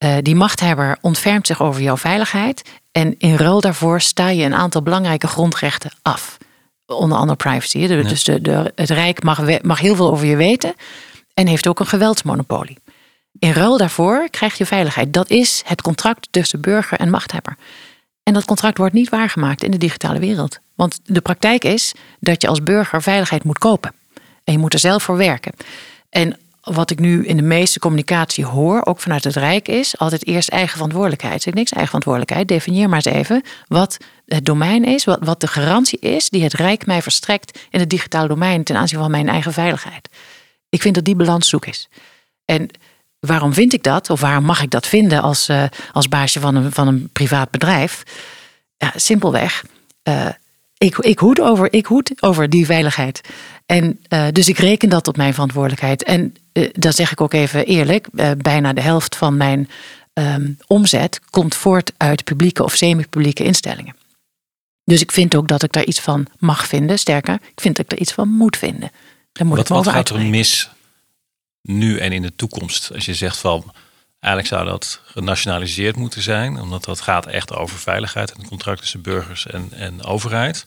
Uh, die machthebber ontfermt zich over jouw veiligheid. En in ruil daarvoor sta je een aantal belangrijke grondrechten af. Onder andere privacy. Dus de, de, het Rijk mag, mag heel veel over je weten. En heeft ook een geweldsmonopolie. In ruil daarvoor krijg je veiligheid. Dat is het contract tussen burger en machthebber. En dat contract wordt niet waargemaakt in de digitale wereld. Want de praktijk is dat je als burger veiligheid moet kopen. En je moet er zelf voor werken. En wat ik nu in de meeste communicatie hoor, ook vanuit het Rijk, is altijd eerst eigen verantwoordelijkheid. Zeg niks eigen verantwoordelijkheid. Definieer maar eens even wat het domein is, wat, wat de garantie is die het Rijk mij verstrekt in het digitale domein ten aanzien van mijn eigen veiligheid. Ik vind dat die balans zoek is. En waarom vind ik dat? Of waarom mag ik dat vinden als, uh, als baasje van een, van een privaat bedrijf? Ja, simpelweg. Uh, ik, ik, hoed over, ik hoed over die veiligheid. En uh, dus ik reken dat op mijn verantwoordelijkheid. En dat zeg ik ook even eerlijk. bijna de helft van mijn um, omzet komt voort uit publieke of semi-publieke instellingen. Dus ik vind ook dat ik daar iets van mag vinden. Sterker, ik vind dat ik er iets van moet vinden. Daar moet wat wat gaat er mis nu en in de toekomst? Als je zegt van eigenlijk zou dat genationaliseerd moeten zijn, omdat dat gaat echt over veiligheid en het contract tussen burgers en, en overheid.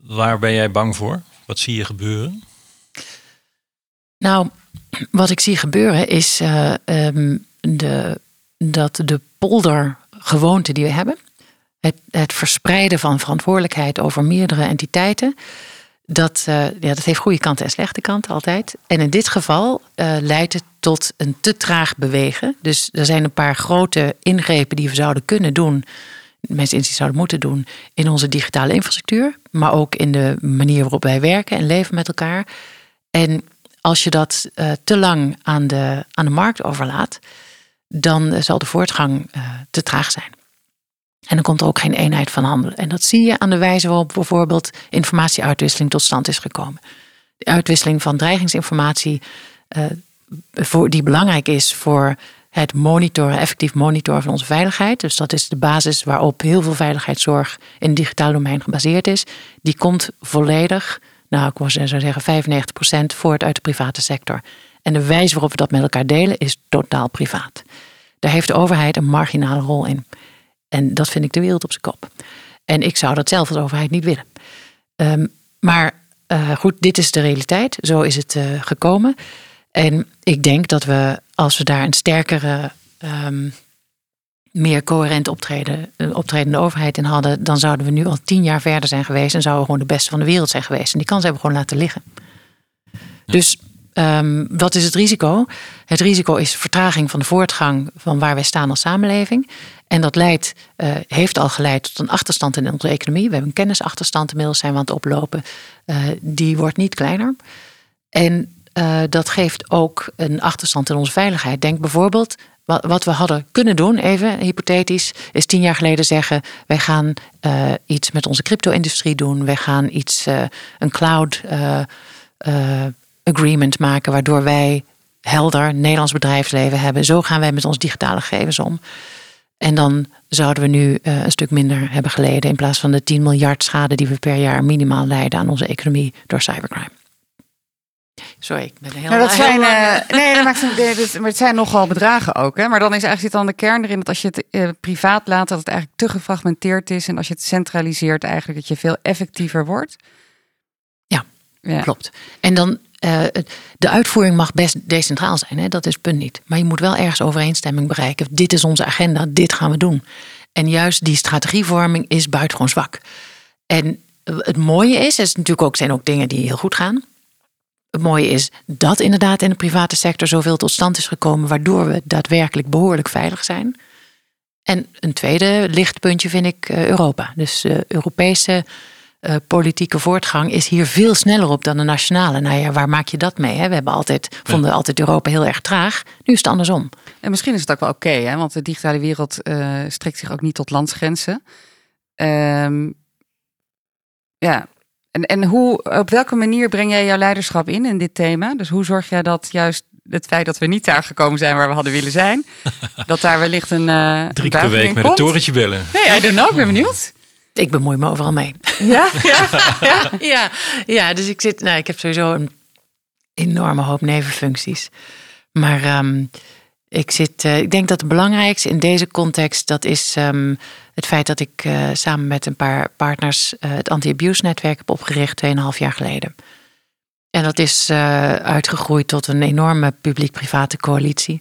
Waar ben jij bang voor? Wat zie je gebeuren? Nou, wat ik zie gebeuren is uh, um, de, dat de poldergewoonte die we hebben, het, het verspreiden van verantwoordelijkheid over meerdere entiteiten, dat, ja, dat heeft goede kanten en slechte kanten altijd. En in dit geval leidt het tot een te traag bewegen. Dus er zijn een paar grote ingrepen die we zouden kunnen doen mensen inziens zouden moeten doen in onze digitale infrastructuur, maar ook in de manier waarop wij werken en leven met elkaar. En als je dat uh, te lang aan de, aan de markt overlaat, dan zal de voortgang uh, te traag zijn. En dan komt er ook geen eenheid van handelen. En dat zie je aan de wijze waarop bijvoorbeeld informatieuitwisseling tot stand is gekomen. De uitwisseling van dreigingsinformatie, uh, voor, die belangrijk is voor het monitoren, effectief monitoren van onze veiligheid. Dus dat is de basis waarop heel veel veiligheidszorg in het digitaal domein gebaseerd is. Die komt volledig, nou ik zou zeggen 95% voort uit de private sector. En de wijze waarop we dat met elkaar delen is totaal privaat. Daar heeft de overheid een marginale rol in. En dat vind ik de wereld op zijn kop. En ik zou dat zelf als overheid niet willen. Um, maar uh, goed, dit is de realiteit. Zo is het uh, gekomen. En ik denk dat we, als we daar een sterkere, um, meer coherent optreden, eh, optredende overheid in hadden, dan zouden we nu al tien jaar verder zijn geweest en zouden we gewoon de beste van de wereld zijn geweest. En die kans hebben we gewoon laten liggen. Dus um, wat is het risico? Het risico is vertraging van de voortgang van waar wij staan als samenleving. En dat leidt, uh, heeft al geleid tot een achterstand in onze economie. We hebben een kennisachterstand inmiddels zijn we aan het oplopen. Uh, die wordt niet kleiner. En uh, dat geeft ook een achterstand in onze veiligheid. Denk bijvoorbeeld, wat, wat we hadden kunnen doen, even hypothetisch, is tien jaar geleden zeggen: wij gaan uh, iets met onze crypto-industrie doen. Wij gaan iets, uh, een cloud agreement maken, waardoor wij helder Nederlands bedrijfsleven hebben. Zo gaan wij met onze digitale gegevens om. En dan zouden we nu een stuk minder hebben geleden in plaats van de 10 miljard schade die we per jaar minimaal leiden aan onze economie door cybercrime. Sorry, ik ben heel... Nou, dat zijn, uh, nee, dat maakt, maar het zijn nogal bedragen ook. Hè? Maar dan is eigenlijk zit dan de kern erin dat als je het uh, privaat laat, dat het eigenlijk te gefragmenteerd is. En als je het centraliseert, eigenlijk dat je veel effectiever wordt. Klopt. En dan, uh, de uitvoering mag best decentraal zijn, hè? dat is punt niet. Maar je moet wel ergens overeenstemming bereiken. Dit is onze agenda, dit gaan we doen. En juist die strategievorming is buitengewoon zwak. En het mooie is, er is natuurlijk ook, zijn ook dingen die heel goed gaan. Het mooie is dat inderdaad in de private sector zoveel tot stand is gekomen, waardoor we daadwerkelijk behoorlijk veilig zijn. En een tweede lichtpuntje vind ik uh, Europa. Dus uh, Europese uh, politieke voortgang is hier veel sneller op dan de nationale. Nou ja, waar maak je dat mee? Hè? We hebben altijd, vonden altijd Europa heel erg traag. Nu is het andersom. En misschien is het ook wel oké, okay, want de digitale wereld strekt zich ook niet tot landsgrenzen. Um, ja, en, en hoe, op welke manier breng jij jouw leiderschap in in dit thema? Dus hoe zorg jij dat juist het feit dat we niet daar gekomen zijn waar we hadden willen zijn, dat daar wellicht een. Uh, Drie keer per week met een torentje bellen. Nee, I don't know, ik ben benieuwd. Ik bemoei me overal mee. Ja, ja, ja. ja, ja dus ik zit, nou, ik heb sowieso een enorme hoop nevenfuncties. Maar um, ik, zit, uh, ik denk dat het belangrijkste in deze context, dat is um, het feit dat ik uh, samen met een paar partners uh, het anti-abuse netwerk heb opgericht 2,5 jaar geleden. En dat is uitgegroeid tot een enorme publiek-private coalitie.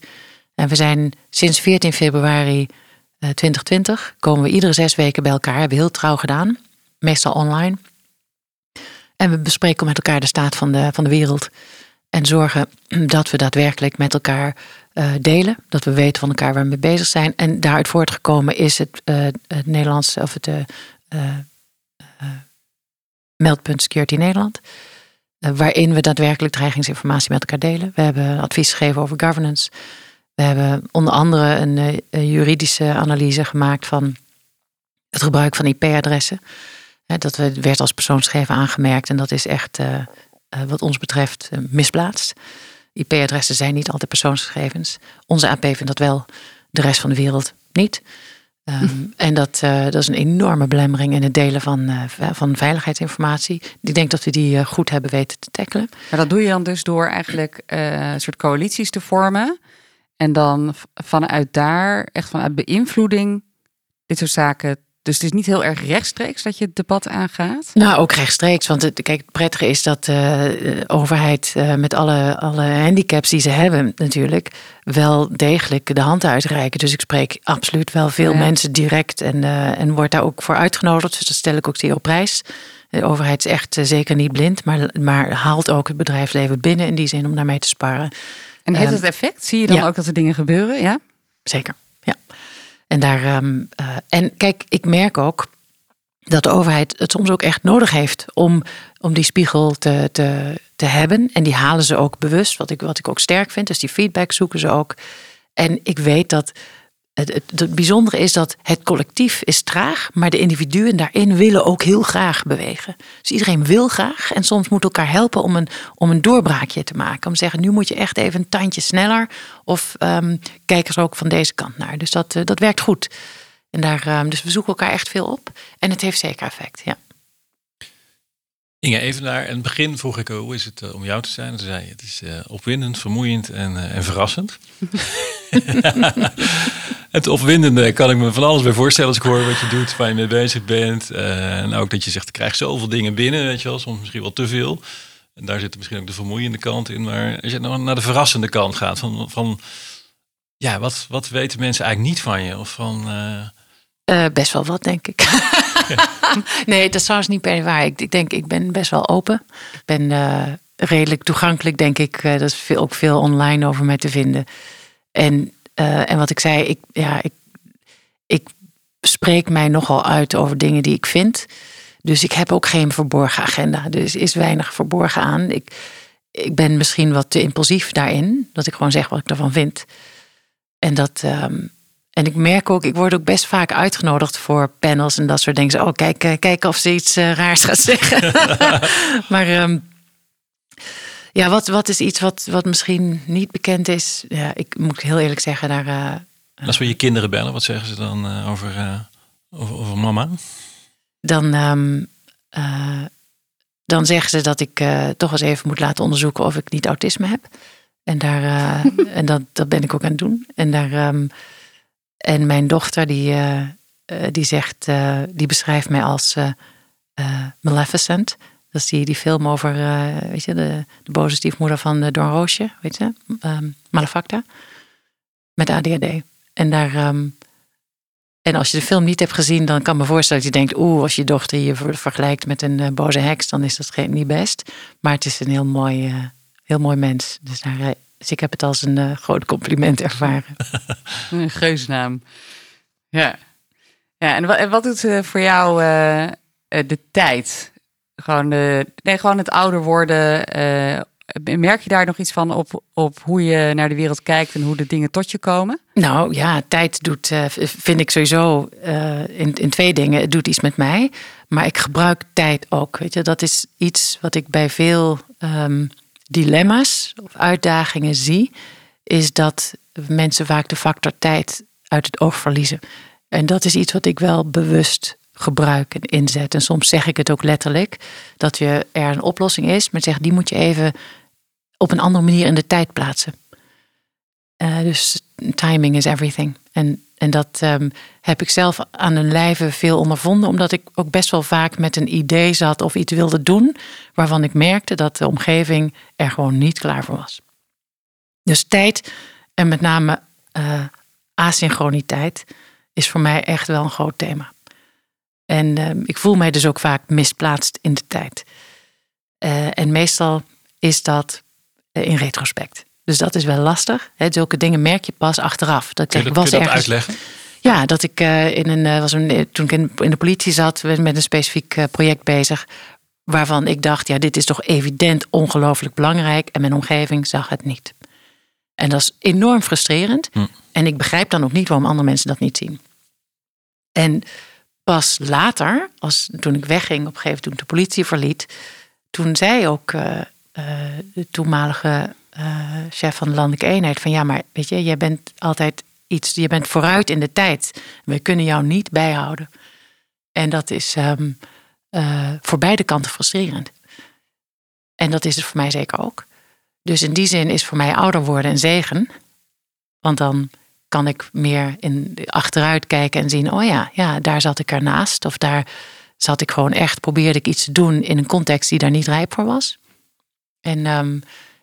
En we zijn sinds 14 februari 2020, komen we iedere zes weken bij elkaar, hebben heel trouw gedaan, meestal online. En we bespreken met elkaar de staat van de, van de wereld. En zorgen dat we daadwerkelijk met elkaar uh, delen. Dat we weten van elkaar waar we mee bezig zijn. En daaruit voortgekomen is het, uh, het Nederlands of het meldpunt Security Nederland. waarin we daadwerkelijk dreigingsinformatie met elkaar delen. We hebben advies gegeven over governance. We hebben onder andere een, een juridische analyse gemaakt van het gebruik van IP-adressen. Dat werd als persoonsgegeven aangemerkt en dat is echt wat ons betreft misplaatst. IP-adressen zijn niet altijd persoonsgegevens. Onze AP vindt dat wel, de rest van de wereld niet. Um, en dat, uh, dat is een enorme belemmering in het delen van, uh, van veiligheidsinformatie. Ik denk dat we die uh, goed hebben weten te tackelen. Maar dat doe je dan dus door eigenlijk een soort coalities te vormen. En dan vanuit daar, echt vanuit beïnvloeding, dit soort zaken dus het is niet heel erg rechtstreeks dat je het debat aangaat? Nou, ook rechtstreeks. Want het, kijk, het prettige is dat uh, de overheid uh, met alle, alle handicaps die ze hebben natuurlijk... wel degelijk de hand uitreiken. Dus ik spreek absoluut wel veel ja. mensen direct en, uh, en word daar ook voor uitgenodigd. Dus dat stel ik ook zeer op prijs. De overheid is echt zeker niet blind, maar, maar haalt ook het bedrijfsleven binnen in die zin om daarmee te sparen. En heeft Ehm, het effect? Zie je dan ja. ook dat er dingen gebeuren? Ja. Zeker, ja. En, daar, ehm, eh, en kijk, ik merk ook dat de overheid het soms ook echt nodig heeft om, om die spiegel te, te, te hebben. En die halen ze ook bewust, wat ik, wat ik ook sterk vind. Dus die feedback zoeken ze ook. En ik weet dat het, het, het bijzondere is dat het collectief is traag, maar de individuen daarin willen ook heel graag bewegen. Dus iedereen wil graag en soms moet elkaar helpen om een, om een doorbraakje te maken. Om te zeggen, nu moet je echt even een tandje sneller of ehm, kijk er ook van deze kant naar. Dus dat, eh, dat werkt goed. En daar, ehm, dus we zoeken elkaar echt veel op en het heeft zeker effect, ja. Inge, even naar het begin vroeg ik, hoe is het eh, om jou te zijn? Toen zei je, het is eh, opwindend, vermoeiend en, en verrassend. het opwindende kan ik me van alles bij voorstellen als ik hoor wat je doet, waar je mee bezig bent. Eh, en ook dat je zegt, ik krijg zoveel dingen binnen, weet je wel, soms misschien wel te veel. En daar zit misschien ook de vermoeiende kant in. Maar als je nou naar de verrassende kant gaat, van, van ja, wat, wat weten mensen eigenlijk niet van je? Of van, eh, Eh, best wel wat, denk ik. nee, dat is trouwens niet per waar. Ik, ik denk, ik ben best wel open. Ik ben redelijk toegankelijk, denk ik. Er is veel, ook veel online over mij te vinden. En, eh, en wat ik zei, ik, ja, ik, ik spreek mij nogal uit over dingen die ik vind. Dus ik heb ook geen verborgen agenda. Dus is weinig verborgen aan. Ik, ik ben misschien wat te impulsief daarin. Dat ik gewoon zeg wat ik ervan vind. En dat... ehm, en ik merk ook, ik word ook best vaak uitgenodigd voor panels en dat soort dingen. Oh, kijk, eh, kijk of ze iets eh, raars gaat zeggen. maar ehm, ja, wat, wat is iets wat, wat misschien niet bekend is? Ja, ik moet heel eerlijk zeggen, daar. eh, en als we je kinderen bellen, wat zeggen ze dan eh, over, eh, over, over mama? dan, ehm, eh, dan zeggen ze dat ik eh, toch eens even moet laten onderzoeken of ik niet autisme heb. En, daar, eh, en dat, dat ben ik ook aan het doen. En, daar, ehm, en mijn dochter die, eh, eh, die zegt, eh, die beschrijft mij als eh, eh, Maleficent. Dat is die, die film over, eh, weet je, de, de boze stiefmoeder van uh, Don Roosje, weet je, Ehm, Malefacta. Met ADHD. En daar, ehm, en als je de film niet hebt gezien, dan kan ik me voorstellen dat je denkt: oeh, als je dochter je ver- vergelijkt met een eh, boze heks, dan is dat geen, niet best. Maar het is een heel mooi, eh, heel mooi mens. Dus, daar, eh, dus ik heb het als een eh, groot compliment ervaren. Een geusnaam. Ja. Ja, en wat, en wat doet eh, voor jou eh, eh, de tijd? Gewoon, de, nee, gewoon het ouder worden. eh, merk je daar nog iets van op, op hoe je naar de wereld kijkt en hoe de dingen tot je komen? Nou ja, tijd doet, eh, vind ik sowieso eh, in, in twee dingen. Het doet iets met mij, maar ik gebruik tijd ook. Weet je, dat is iets wat ik bij veel ehm, dilemma's of uitdagingen zie, is dat mensen vaak de factor tijd uit het oog verliezen. En dat is iets wat ik wel bewust gebruik en inzet. En soms zeg ik het ook letterlijk, dat je, er een oplossing is, maar zeg die moet je even op een andere manier in de tijd plaatsen. Eh, dus timing is everything. En, en dat ehm, heb ik zelf aan een lijve veel ondervonden, omdat ik ook best wel vaak met een idee zat of iets wilde doen, waarvan ik merkte dat de omgeving er gewoon niet klaar voor was. Dus tijd en met name eh, asynchroniteit is voor mij echt wel een groot thema. En ehm, ik voel mij dus ook vaak misplaatst in de tijd. Eh, en meestal is dat eh, in retrospect. Dus dat is wel lastig. Hè, zulke dingen merk je pas achteraf. Dat ik Kun je ik kun je was dat ergens. uitleggen? Ja, dat ik eh, in een, was een, toen ik in, de politie zat, was met een specifiek project bezig. Waarvan ik dacht, ja, dit is toch evident ongelooflijk belangrijk. En mijn omgeving zag het niet. En dat is enorm frustrerend. Hm. En ik begrijp dan ook niet waarom andere mensen dat niet zien. En pas later, als, toen ik wegging, op een gegeven moment toen de politie verliet, toen zei ook eh, eh, de toenmalige eh, chef van de landelijke eenheid van ja, maar weet je, jij bent altijd iets, je bent vooruit in de tijd. We kunnen jou niet bijhouden. En dat is ehm, eh, voor beide kanten frustrerend. En dat is het voor mij zeker ook. Dus in die zin is voor mij ouder worden een zegen. Want dan kan ik meer in achteruit kijken en zien: oh ja, ja, daar zat ik ernaast. Of daar zat ik gewoon echt, probeerde ik iets te doen in een context die daar niet rijp voor was. En ehm,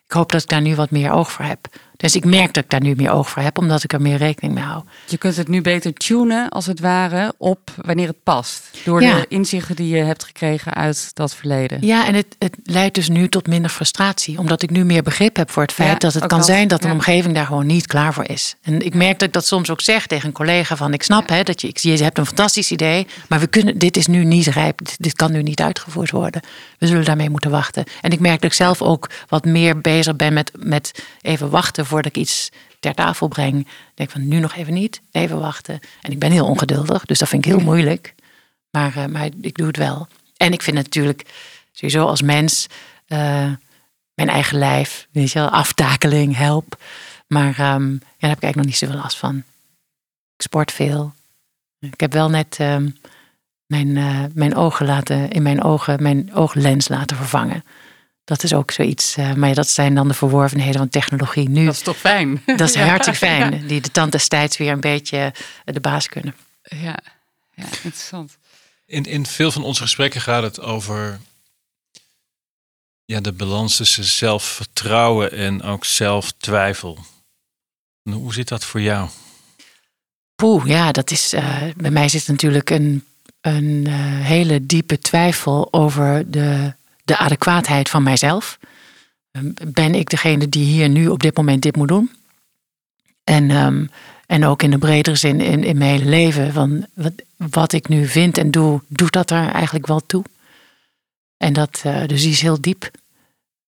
ik hoop dat ik daar nu wat meer oog voor heb. Dus ik merk dat ik daar nu meer oog voor heb, omdat ik er meer rekening mee hou. Je kunt het nu beter tunen, als het ware, op wanneer het past. Door Ja. de inzichten die je hebt gekregen uit dat verleden. Ja, en het, het leidt dus nu tot minder frustratie. Omdat ik nu meer begrip heb voor het feit Ja, dat het kan dat, zijn dat een ja. omgeving daar gewoon niet klaar voor is. En ik merk dat ik dat soms ook zeg tegen een collega van ik snap hè, dat je, je hebt een fantastisch idee, maar we kunnen, dit is nu niet rijp, dit, dit kan nu niet uitgevoerd worden. We zullen daarmee moeten wachten. En ik merk dat ik zelf ook wat meer bezig ben met, met even wachten voordat ik iets ter tafel breng. Denk van nu nog even niet, even wachten. En ik ben heel ongeduldig, dus dat vind ik heel moeilijk. Maar, eh, maar ik doe het wel. En ik vind natuurlijk sowieso als mens eh, mijn eigen lijf, weet je wel, aftakeling, help. Maar ehm, ja, daar heb ik eigenlijk nog niet zoveel last van. Ik sport veel. Ik heb wel net ehm, mijn, eh, mijn ogen laten, in mijn ogen, mijn ooglens laten vervangen. Dat is ook zoiets. eh, maar ja, dat zijn dan de verworvenheden van technologie nu. Dat is toch fijn? Dat is Ja. hartstikke fijn. Die de tand destijds weer een beetje de baas kunnen. Ja, ja interessant. In, in veel van onze gesprekken gaat het over ja, de balans tussen zelfvertrouwen en ook zelftwijfel. En Hoe zit dat voor jou? Poeh, ja, dat is. eh, bij mij zit natuurlijk een, een eh, hele diepe twijfel over de, de adequaatheid van mijzelf. Ehm, Ben ik degene die hier nu op dit moment dit moet doen? En, ehm, en ook in de bredere zin in, in mijn hele leven. Van wat, wat ik nu vind en doe, doet dat er eigenlijk wel toe? En dat, eh, dus die is heel diep.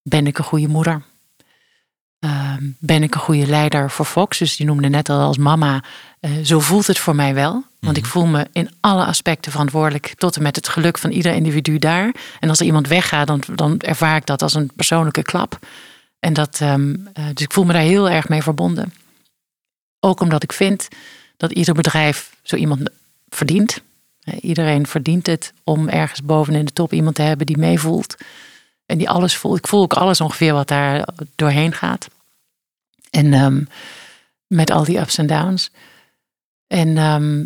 Ben ik een goede moeder? Ehm, ben ik een goede leider voor Fox? Dus die noemde net al als mama. Eh, zo voelt het voor mij wel. Want ik voel me in alle aspecten verantwoordelijk. Tot en met het geluk van ieder individu daar. En als er iemand weggaat, dan, dan ervaar ik dat als een persoonlijke klap. En dat, ehm, eh, dus ik voel me daar heel erg mee verbonden. Ook omdat ik vind dat ieder bedrijf zo iemand verdient. Iedereen verdient het om ergens boven in de top iemand te hebben die meevoelt. En die alles voelt. Ik voel ook alles ongeveer wat daar doorheen gaat. En ehm, met al die ups en downs. En ehm,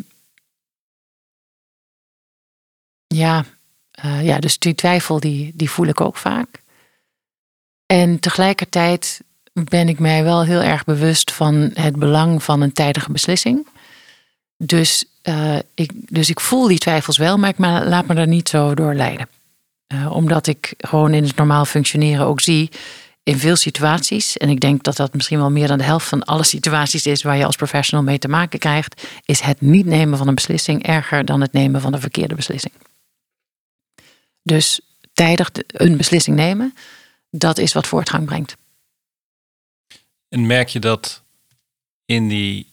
ja, eh, ja, dus die twijfel die, die voel ik ook vaak. En tegelijkertijd ben ik mij wel heel erg bewust van het belang van een tijdige beslissing. Dus, eh, ik, dus ik voel die twijfels wel, maar ik laat me daar niet zo door leiden. Eh, omdat ik gewoon in het normaal functioneren ook zie in veel situaties, en ik denk dat dat misschien wel meer dan de helft van alle situaties is waar je als professional mee te maken krijgt, is het niet nemen van een beslissing erger dan het nemen van een verkeerde beslissing. Dus tijdig een beslissing nemen, dat is wat voortgang brengt. En merk je dat in die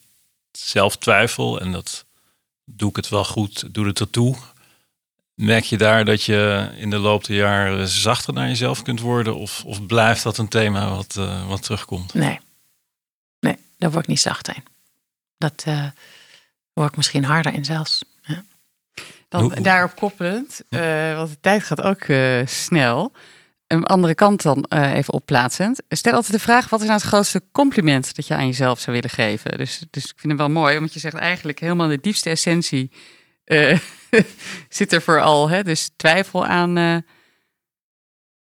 zelftwijfel en dat doe ik het wel goed, doe het ertoe. Merk je daar dat je in de loop der jaren zachter naar jezelf kunt worden? Of, of blijft dat een thema wat, eh, wat terugkomt? Nee, nee, daar word ik niet zacht in. Dat eh word ik misschien harder in zelfs. Ja. Dan Hoe- hoe- daarop koppelend, eh, want de tijd gaat ook eh, snel. Een andere kant dan eh, even opplaatsend. Stel altijd de vraag, wat is nou het grootste compliment dat je aan jezelf zou willen geven? Dus, dus ik vind het wel mooi, want je zegt eigenlijk helemaal de diepste essentie eh, zit er vooral. Hè? Dus twijfel aan, eh,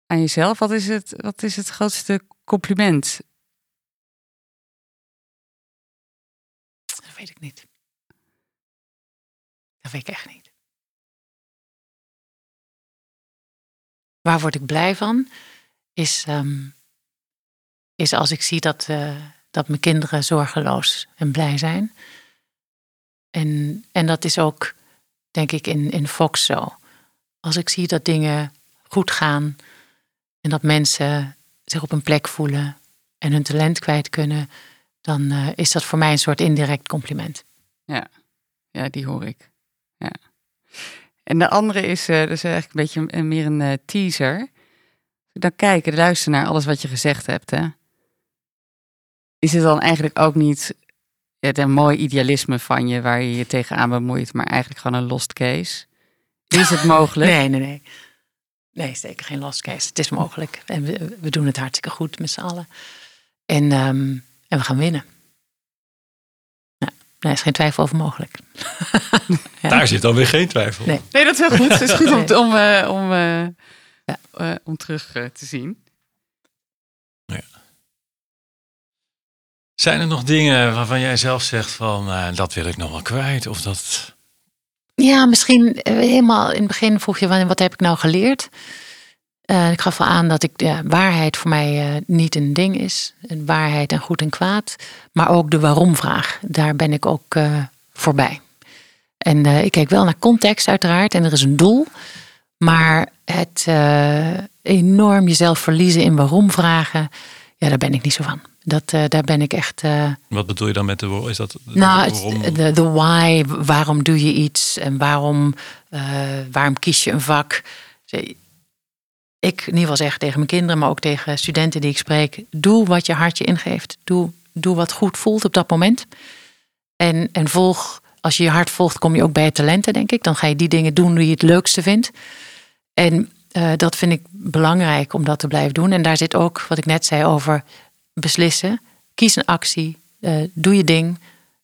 aan jezelf. Wat is, het, wat is het grootste compliment? Dat weet ik niet. Dat weet ik echt niet. Waar word ik blij van? Is, ehm, is als ik zie dat, eh, dat mijn kinderen zorgeloos en blij zijn. En, en dat is ook, denk ik, in, in Fox zo. Als ik zie dat dingen goed gaan en dat mensen zich op een plek voelen en hun talent kwijt kunnen, dan eh, is dat voor mij een soort indirect compliment. Ja, die hoor ik. En de andere is, dat is eigenlijk een beetje een- meer een eh, teaser. Dan kijken, luisteren naar alles wat je gezegd hebt. Hè? Is het dan eigenlijk ook niet het een mooi idealisme van je waar je je tegenaan bemoeit, maar eigenlijk gewoon een lost case? Is het mogelijk? Nee, nee, nee. Nee, zeker geen lost case. Het is mogelijk. En we, we doen het hartstikke goed met z'n allen. En, ehm, en we gaan winnen. Nou, daar is geen twijfel over mogelijk. Ja. Daar zit dan weer geen twijfel. Nee. Nee, dat is heel goed. Het is goed om, Nee. om, eh, om, eh, Ja. eh, om terug te zien. Zijn er nog dingen waarvan jij zelf zegt van uh, dat wil ik nog wel kwijt? Of dat. Ja, misschien uh, helemaal in het begin vroeg je wat heb ik nou geleerd? Uh, ik gaf al aan dat ik, ja, waarheid voor mij niet een ding is. Waarheid en goed en kwaad. Maar ook de waarom-vraag, daar ben ik ook voorbij. En ik kijk wel naar context uiteraard en er is een doel. Maar het enorm jezelf verliezen in waarom-vragen, ja, daar ben ik niet zo van. Dat, daar ben ik echt. Wat bedoel je dan met de Is dat nou, de, de why, waarom doe je iets en waarom, waarom kies je een vak? Ik in ieder geval zeg tegen mijn kinderen, maar ook tegen studenten die ik spreek: doe wat je hartje ingeeft. Doe, doe wat goed voelt op dat moment. En, en volg, als je je hart volgt, kom je ook bij je talenten, denk ik. Dan ga je die dingen doen die je het leukste vindt. En dat vind ik belangrijk om dat te blijven doen. En daar zit ook wat ik net zei over beslissen. Kies een actie. Uh, doe je ding.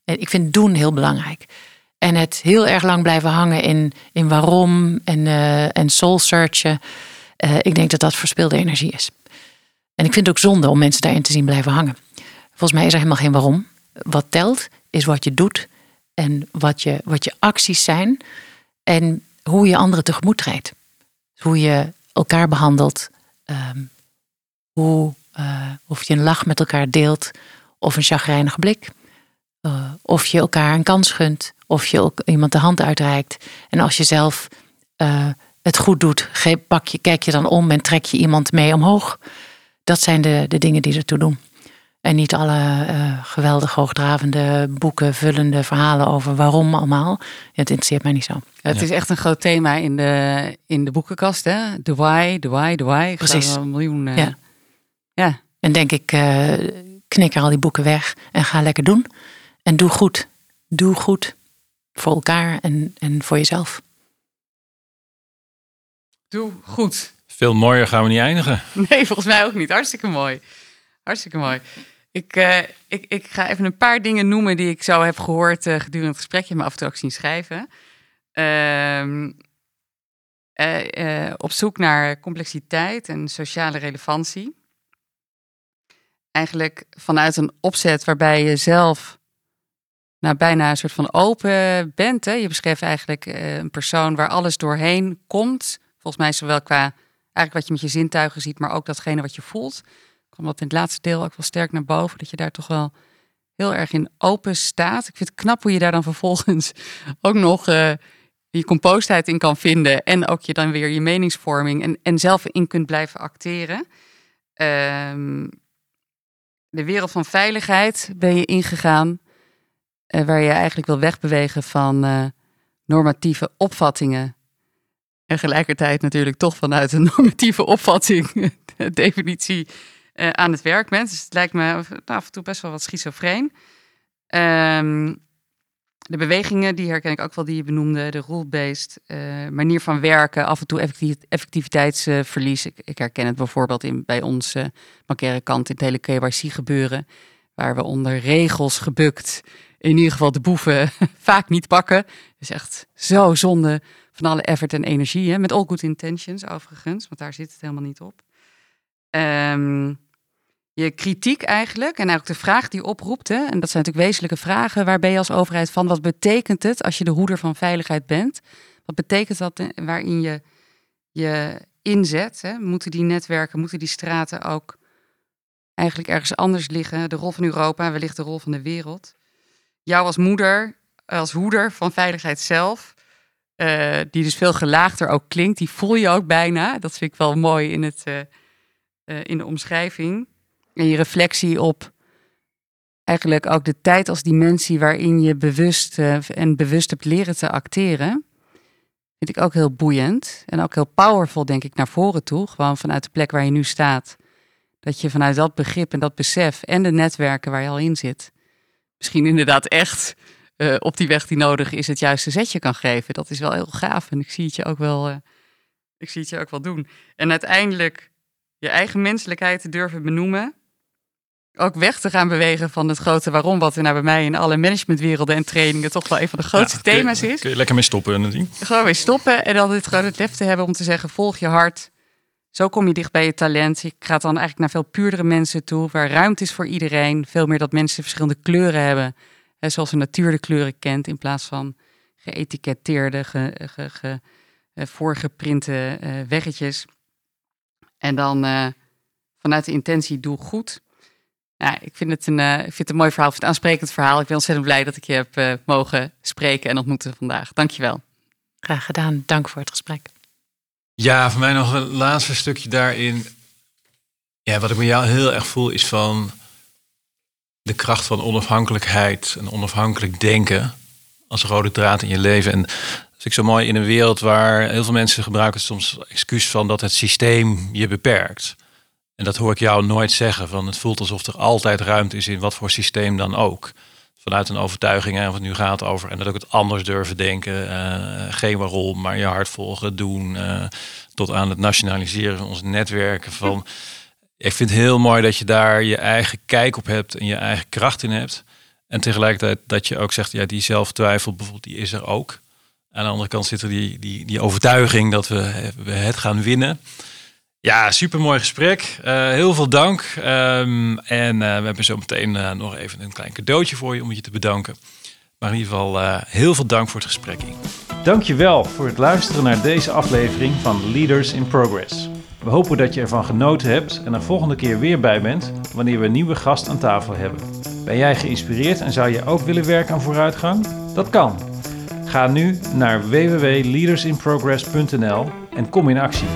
Ik vind doen heel belangrijk. En het heel erg lang blijven hangen in, in waarom en, uh, en soul searchen. Uh, ik denk dat dat verspilde energie is. En ik vind het ook zonde om mensen daarin te zien blijven hangen. Volgens mij is er helemaal geen waarom. Wat telt is wat je doet en wat je, wat je acties zijn en hoe je anderen tegemoet treedt. Hoe je elkaar behandelt, um, hoe uh, of je een lach met elkaar deelt of een chagrijnige blik. Uh, of je elkaar een kans gunt. Of je iemand de hand uitreikt. En als je zelf het goed doet, pak je, kijk je dan om en trek je iemand mee omhoog. Dat zijn de, de dingen die ertoe doen. En niet alle uh, geweldig hoogdravende boeken, vullende verhalen over waarom allemaal. Het interesseert mij niet zo. Het is echt een groot thema in de, in de boekenkast. Hè? The why, the why, the why. Precies. Een miljoen uh, ja. Ja. En denk ik, uh, knik er al die boeken weg en ga lekker doen. En doe goed. Doe goed voor elkaar en, en voor jezelf. Doe goed. Veel mooier gaan we niet eindigen. Nee, volgens mij ook niet. Hartstikke mooi. Hartstikke mooi. Ik, uh, ik, ik ga even een paar dingen noemen die ik zo heb gehoord uh, gedurende het gesprek. Je me af en toe ook zien schrijven. Uh, op zoek naar complexiteit en sociale relevantie eigenlijk vanuit een opzet waarbij je zelf nou, bijna een soort van open bent. Hè? Je beschreef eigenlijk eh, een persoon waar alles doorheen komt. Volgens mij zowel qua eigenlijk wat je met je zintuigen ziet, maar ook datgene wat je voelt. Kwam dat in het laatste deel ook wel sterk naar boven. Dat je daar toch wel heel erg in open staat. Ik vind het knap hoe je daar dan vervolgens ook nog uh, je compoostheid in kan vinden. En ook je dan weer je meningsvorming en, en zelf in kunt blijven acteren. Um, de wereld van veiligheid ben je ingegaan, uh, waar je eigenlijk wil wegbewegen van uh, normatieve opvattingen. En gelijkertijd natuurlijk toch vanuit een normatieve opvatting, de definitie uh, aan het werk bent. Dus het lijkt me nou, af en toe best wel wat schizofreen. Um, de bewegingen, die herken ik ook wel, die je benoemde. De rule-based uh, manier van werken, af en toe effectiviteitsverlies. Ik, ik, herken het bijvoorbeeld in, bij ons uh, kant in het hele KYC gebeuren. Waar we onder regels gebukt in ieder geval de boeven vaak niet pakken. is echt zo zonde van alle effort en energie. Hè? Met all good intentions overigens, want daar zit het helemaal niet op. Um, je kritiek eigenlijk en eigenlijk de vraag die oproept. En dat zijn natuurlijk wezenlijke vragen. Waar ben je als overheid van? Wat betekent het als je de hoeder van veiligheid bent? Wat betekent dat eh, waarin je je inzet? Hè? Moeten die netwerken, moeten die straten ook eigenlijk ergens anders liggen? De rol van Europa, wellicht de rol van de wereld. Jou als moeder, als hoeder van veiligheid zelf, uh, die dus veel gelaagder ook klinkt, die voel je ook bijna. Dat vind ik wel mooi in, het, uh, uh, in de omschrijving. En je reflectie op eigenlijk ook de tijd als dimensie waarin je bewust en bewust hebt leren te acteren. Vind ik ook heel boeiend en ook heel powerful, denk ik, naar voren toe. Gewoon vanuit de plek waar je nu staat. Dat je vanuit dat begrip en dat besef en de netwerken waar je al in zit, misschien inderdaad echt uh, op die weg die nodig is, het juiste zetje kan geven. Dat is wel heel gaaf en ik zie het je ook wel, uh, ik zie het je ook wel doen. En uiteindelijk je eigen menselijkheid te durven benoemen ook weg te gaan bewegen van het grote waarom, wat er nou bij mij in alle managementwerelden en trainingen toch wel een van de grootste ja, thema's is. Kun je lekker mee stoppen, Nadine? Gewoon mee stoppen en dan het gewoon het lef te hebben om te zeggen: volg je hart, Zo kom je dicht bij je talent. Je gaat dan eigenlijk naar veel puurdere mensen toe, waar ruimte is voor iedereen. Veel meer dat mensen verschillende kleuren hebben, hè, zoals de natuur de kleuren kent, in plaats van geëtiketteerde, ge, uh, voorgeprinte uh, weggetjes. En dan uh, vanuit de intentie doe goed. Ja, ik, vind het een, ik vind het een mooi verhaal, vind het aansprekend verhaal. Ik ben ontzettend blij dat ik je heb mogen spreken en ontmoeten vandaag. Dankjewel. Graag gedaan. Dank voor het gesprek. Ja, voor mij nog een laatste stukje daarin. Ja, wat ik met jou heel erg voel is van de kracht van onafhankelijkheid en onafhankelijk denken als rode draad in je leven. En dat is ik zo mooi in een wereld waar heel veel mensen gebruiken soms excuus van dat het systeem je beperkt. En dat hoor ik jou nooit zeggen. Van het voelt alsof er altijd ruimte is in wat voor systeem dan ook vanuit een overtuiging en wat nu gaat over. En dat ook het anders durven denken. Uh, geen waarom, maar je hart volgen, doen. Uh, tot aan het nationaliseren van onze netwerken. Van, ik vind het heel mooi dat je daar je eigen kijk op hebt en je eigen kracht in hebt. En tegelijkertijd dat je ook zegt, ja, die zelftwijfel bijvoorbeeld, die is er ook. Aan de andere kant zit er die, die, die overtuiging dat we, we het gaan winnen. Ja, super mooi gesprek. Uh, heel veel dank. Um, en uh, we hebben zo meteen uh, nog even een klein cadeautje voor je om je te bedanken. Maar in ieder geval heel veel dank voor het gesprek. Dankjewel voor het luisteren naar deze aflevering van Leaders in Progress. We hopen dat je ervan genoten hebt en er volgende keer weer bij bent wanneer we een nieuwe gast aan tafel hebben. Ben jij geïnspireerd en zou je ook willen werken aan vooruitgang? Dat kan. Ga nu naar www.leadersinprogress.nl en kom in actie.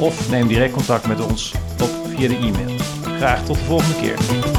Of neem direct contact met ons op via de e-mail. Graag tot de volgende keer.